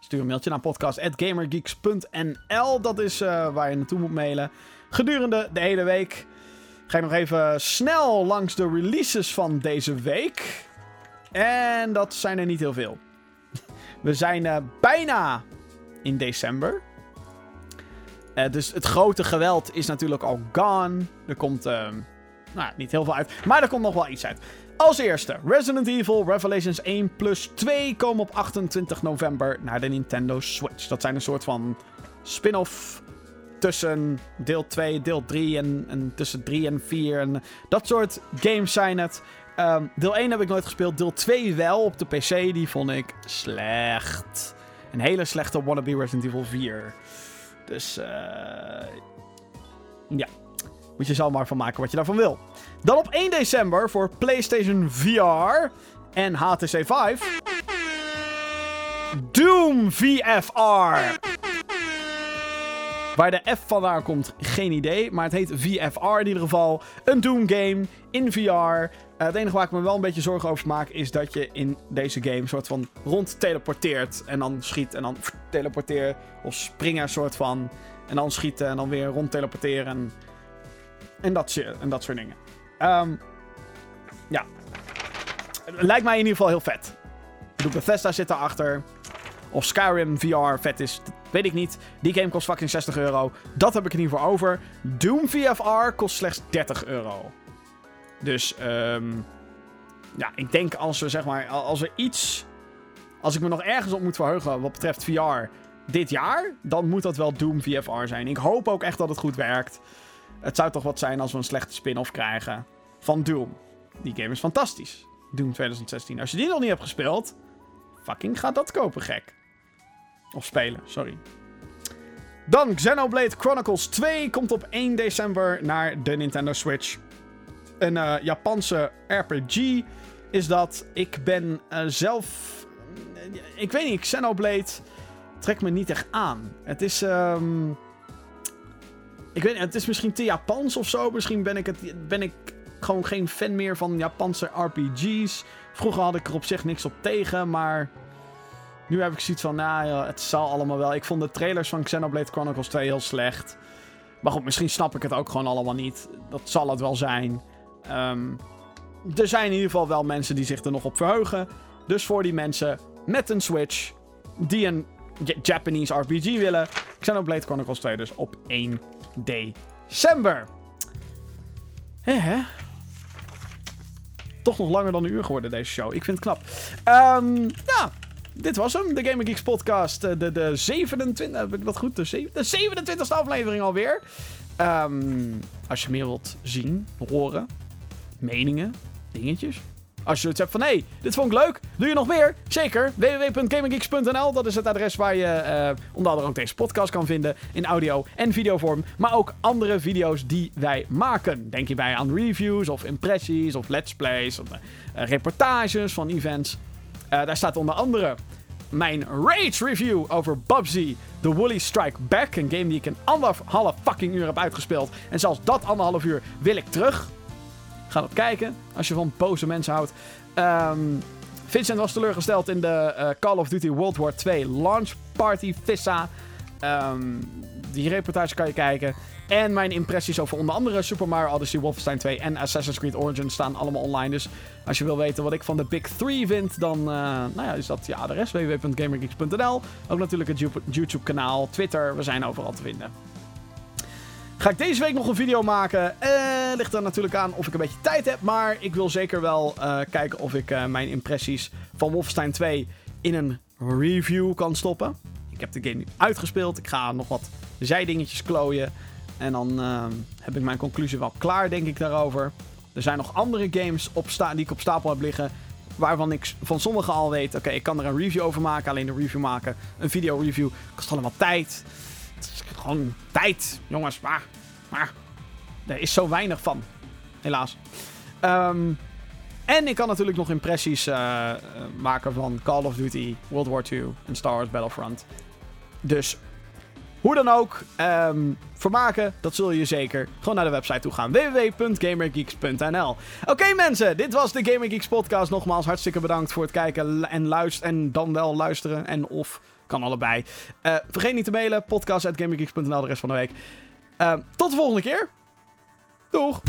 Stuur een mailtje naar podcast.gamergeeks.nl. Dat is eh, waar je naartoe moet mailen. Gedurende de hele week ga ik nog even snel langs de releases van deze week. En dat zijn er niet heel veel. We zijn eh, bijna in december. Eh, dus het grote geweld is natuurlijk al gone. Er komt ehm, nou, niet heel veel uit. Maar er komt nog wel iets uit. Als eerste, Resident Evil Revelations 1 plus 2 komen op 28 november naar de Nintendo Switch. Dat zijn een soort van spin-off tussen deel 2, deel 3 en, en tussen 3 en 4. En dat soort games zijn het. Ehm, deel 1 heb ik nooit gespeeld. Deel 2 wel op de PC. Die vond ik slecht. Een hele slechte wannabe Resident Evil 4. Dus eh ja. Moet je zelf maar van maken wat je daarvan wil. Dan op 1 december voor PlayStation VR en HTC 5. Doom VFR. Waar de F vandaan komt, geen idee. Maar het heet VFR in ieder geval. Een Doom game in VR. Eh, het enige waar ik me wel een beetje zorgen over maak... is dat je in deze game soort van rond teleporteert. En dan schiet en dan teleporteer. Of springen soort van. En dan schieten en dan weer rond teleporteren. En En dat, en dat soort dingen. Ehm, ja. Lijkt mij in ieder geval heel vet. Ik bedoel, Bethesda zit daarachter. Of Skyrim VR vet is, weet ik niet. Die game kost fucking 60 euro. Dat heb ik in ieder geval over. Doom VFR kost slechts 30 euro. Dus, ehm ja, ik denk als we zeg maar, als er iets, als ik me nog ergens op moet verheugen wat betreft VR dit jaar, dan moet dat wel Doom VFR zijn. Ik hoop ook echt dat het goed werkt. Het zou toch wat zijn als we een slechte spin-off krijgen van Doom. Die game is fantastisch. Doom 2016. Als je die nog niet hebt gespeeld, fucking ga dat kopen, gek. Of spelen, sorry. Dan Xenoblade Chronicles 2 komt op 1 december naar de Nintendo Switch. Een eh, Japanse RPG is dat. Ik ben eh, zelf. Ik weet niet, Xenoblade trekt me niet echt aan. Het is. ehm, ik weet niet, het is misschien te Japans of zo. Misschien ben ik, het, ben ik gewoon geen fan meer van Japanse RPG's. Vroeger had ik er op zich niks op tegen, maar. Nu heb ik zoiets van, nou ja, het zal allemaal wel. Ik vond de trailers van Xenoblade Chronicles 2 heel slecht. Maar goed, misschien snap ik het ook gewoon allemaal niet. Dat zal het wel zijn. Ehm, er zijn in ieder geval wel mensen die zich er nog op verheugen. Dus voor die mensen met een Switch die een Japanese RPG willen, Xenoblade Chronicles 2 dus op 1 december. Hè, hè? Toch nog langer dan een uur geworden deze show. Ik vind het knap. Ehm, ja, dit was hem. De Gaming Geeks podcast. eh, De, de 27... Heb ik dat goed? De, zeven- de 27e aflevering alweer. Ehm, als je meer wilt zien, horen, meningen, dingetjes. Als je zoiets hebt van, hé, hey, dit vond ik leuk. Doe je nog meer? Zeker. www.gaminggeeks.nl Dat is het adres waar je eh, onder andere ook deze podcast kan vinden. In audio en videovorm. Maar ook andere video's die wij maken. Denk hierbij aan reviews of impressies of let's plays. Of eh, reportages van events. Eh, daar staat onder andere mijn Rage review over Bubsy The Woolly Strike Back. Een game die ik in anderhalf fucking uur heb uitgespeeld. En zelfs dat anderhalf uur wil ik terug. Ga dat kijken als je van boze mensen houdt. Ehm, Vincent was teleurgesteld in de eh, Call of Duty World War 2 Launch Party Vissa. Ehm, die reportage kan je kijken. En mijn impressies over onder andere Super Mario Odyssey, Wolfenstein 2 en Assassin's Creed Origins staan allemaal online. Dus als je wil weten wat ik van de Big 3 vind, dan eh, nou ja, is dat ja, de rest. www.gamergeeks.nl Ook natuurlijk het YouTube-kanaal, Twitter, we zijn overal te vinden. Ga ik deze week nog een video maken? Eh, ligt er natuurlijk aan of ik een beetje tijd heb. Maar ik wil zeker wel eh, kijken of ik eh, mijn impressies van Wolfenstein 2 in een review kan stoppen. Ik heb de game nu uitgespeeld. Ik ga nog wat zijdingetjes klooien. En dan eh, heb ik mijn conclusie wel klaar, denk ik, daarover. Er zijn nog andere games op die ik op stapel heb liggen. Waarvan ik van sommige al weet. Oké, ik kan er een review over maken. Alleen een review maken. Een video review kost allemaal tijd. Het is gewoon tijd, jongens. Maar, maar er is zo weinig van. Helaas. Ehm, en ik kan natuurlijk nog impressies eh, eh, maken van Call of Duty, World War II en Star Wars Battlefront. Dus hoe dan ook, ehm, vermaken, dat zul je zeker. Gewoon naar de website toe gaan. www.gamergeeks.nl Oké mensen, dit was de Gamer Geeks podcast. Nogmaals, hartstikke bedankt voor het kijken en luisteren. En dan wel luisteren en of, kan allebei. Eh, vergeet niet te mailen, podcast.gamergeeks.nl de rest van de week. Ehm, tot de volgende keer. Doeg!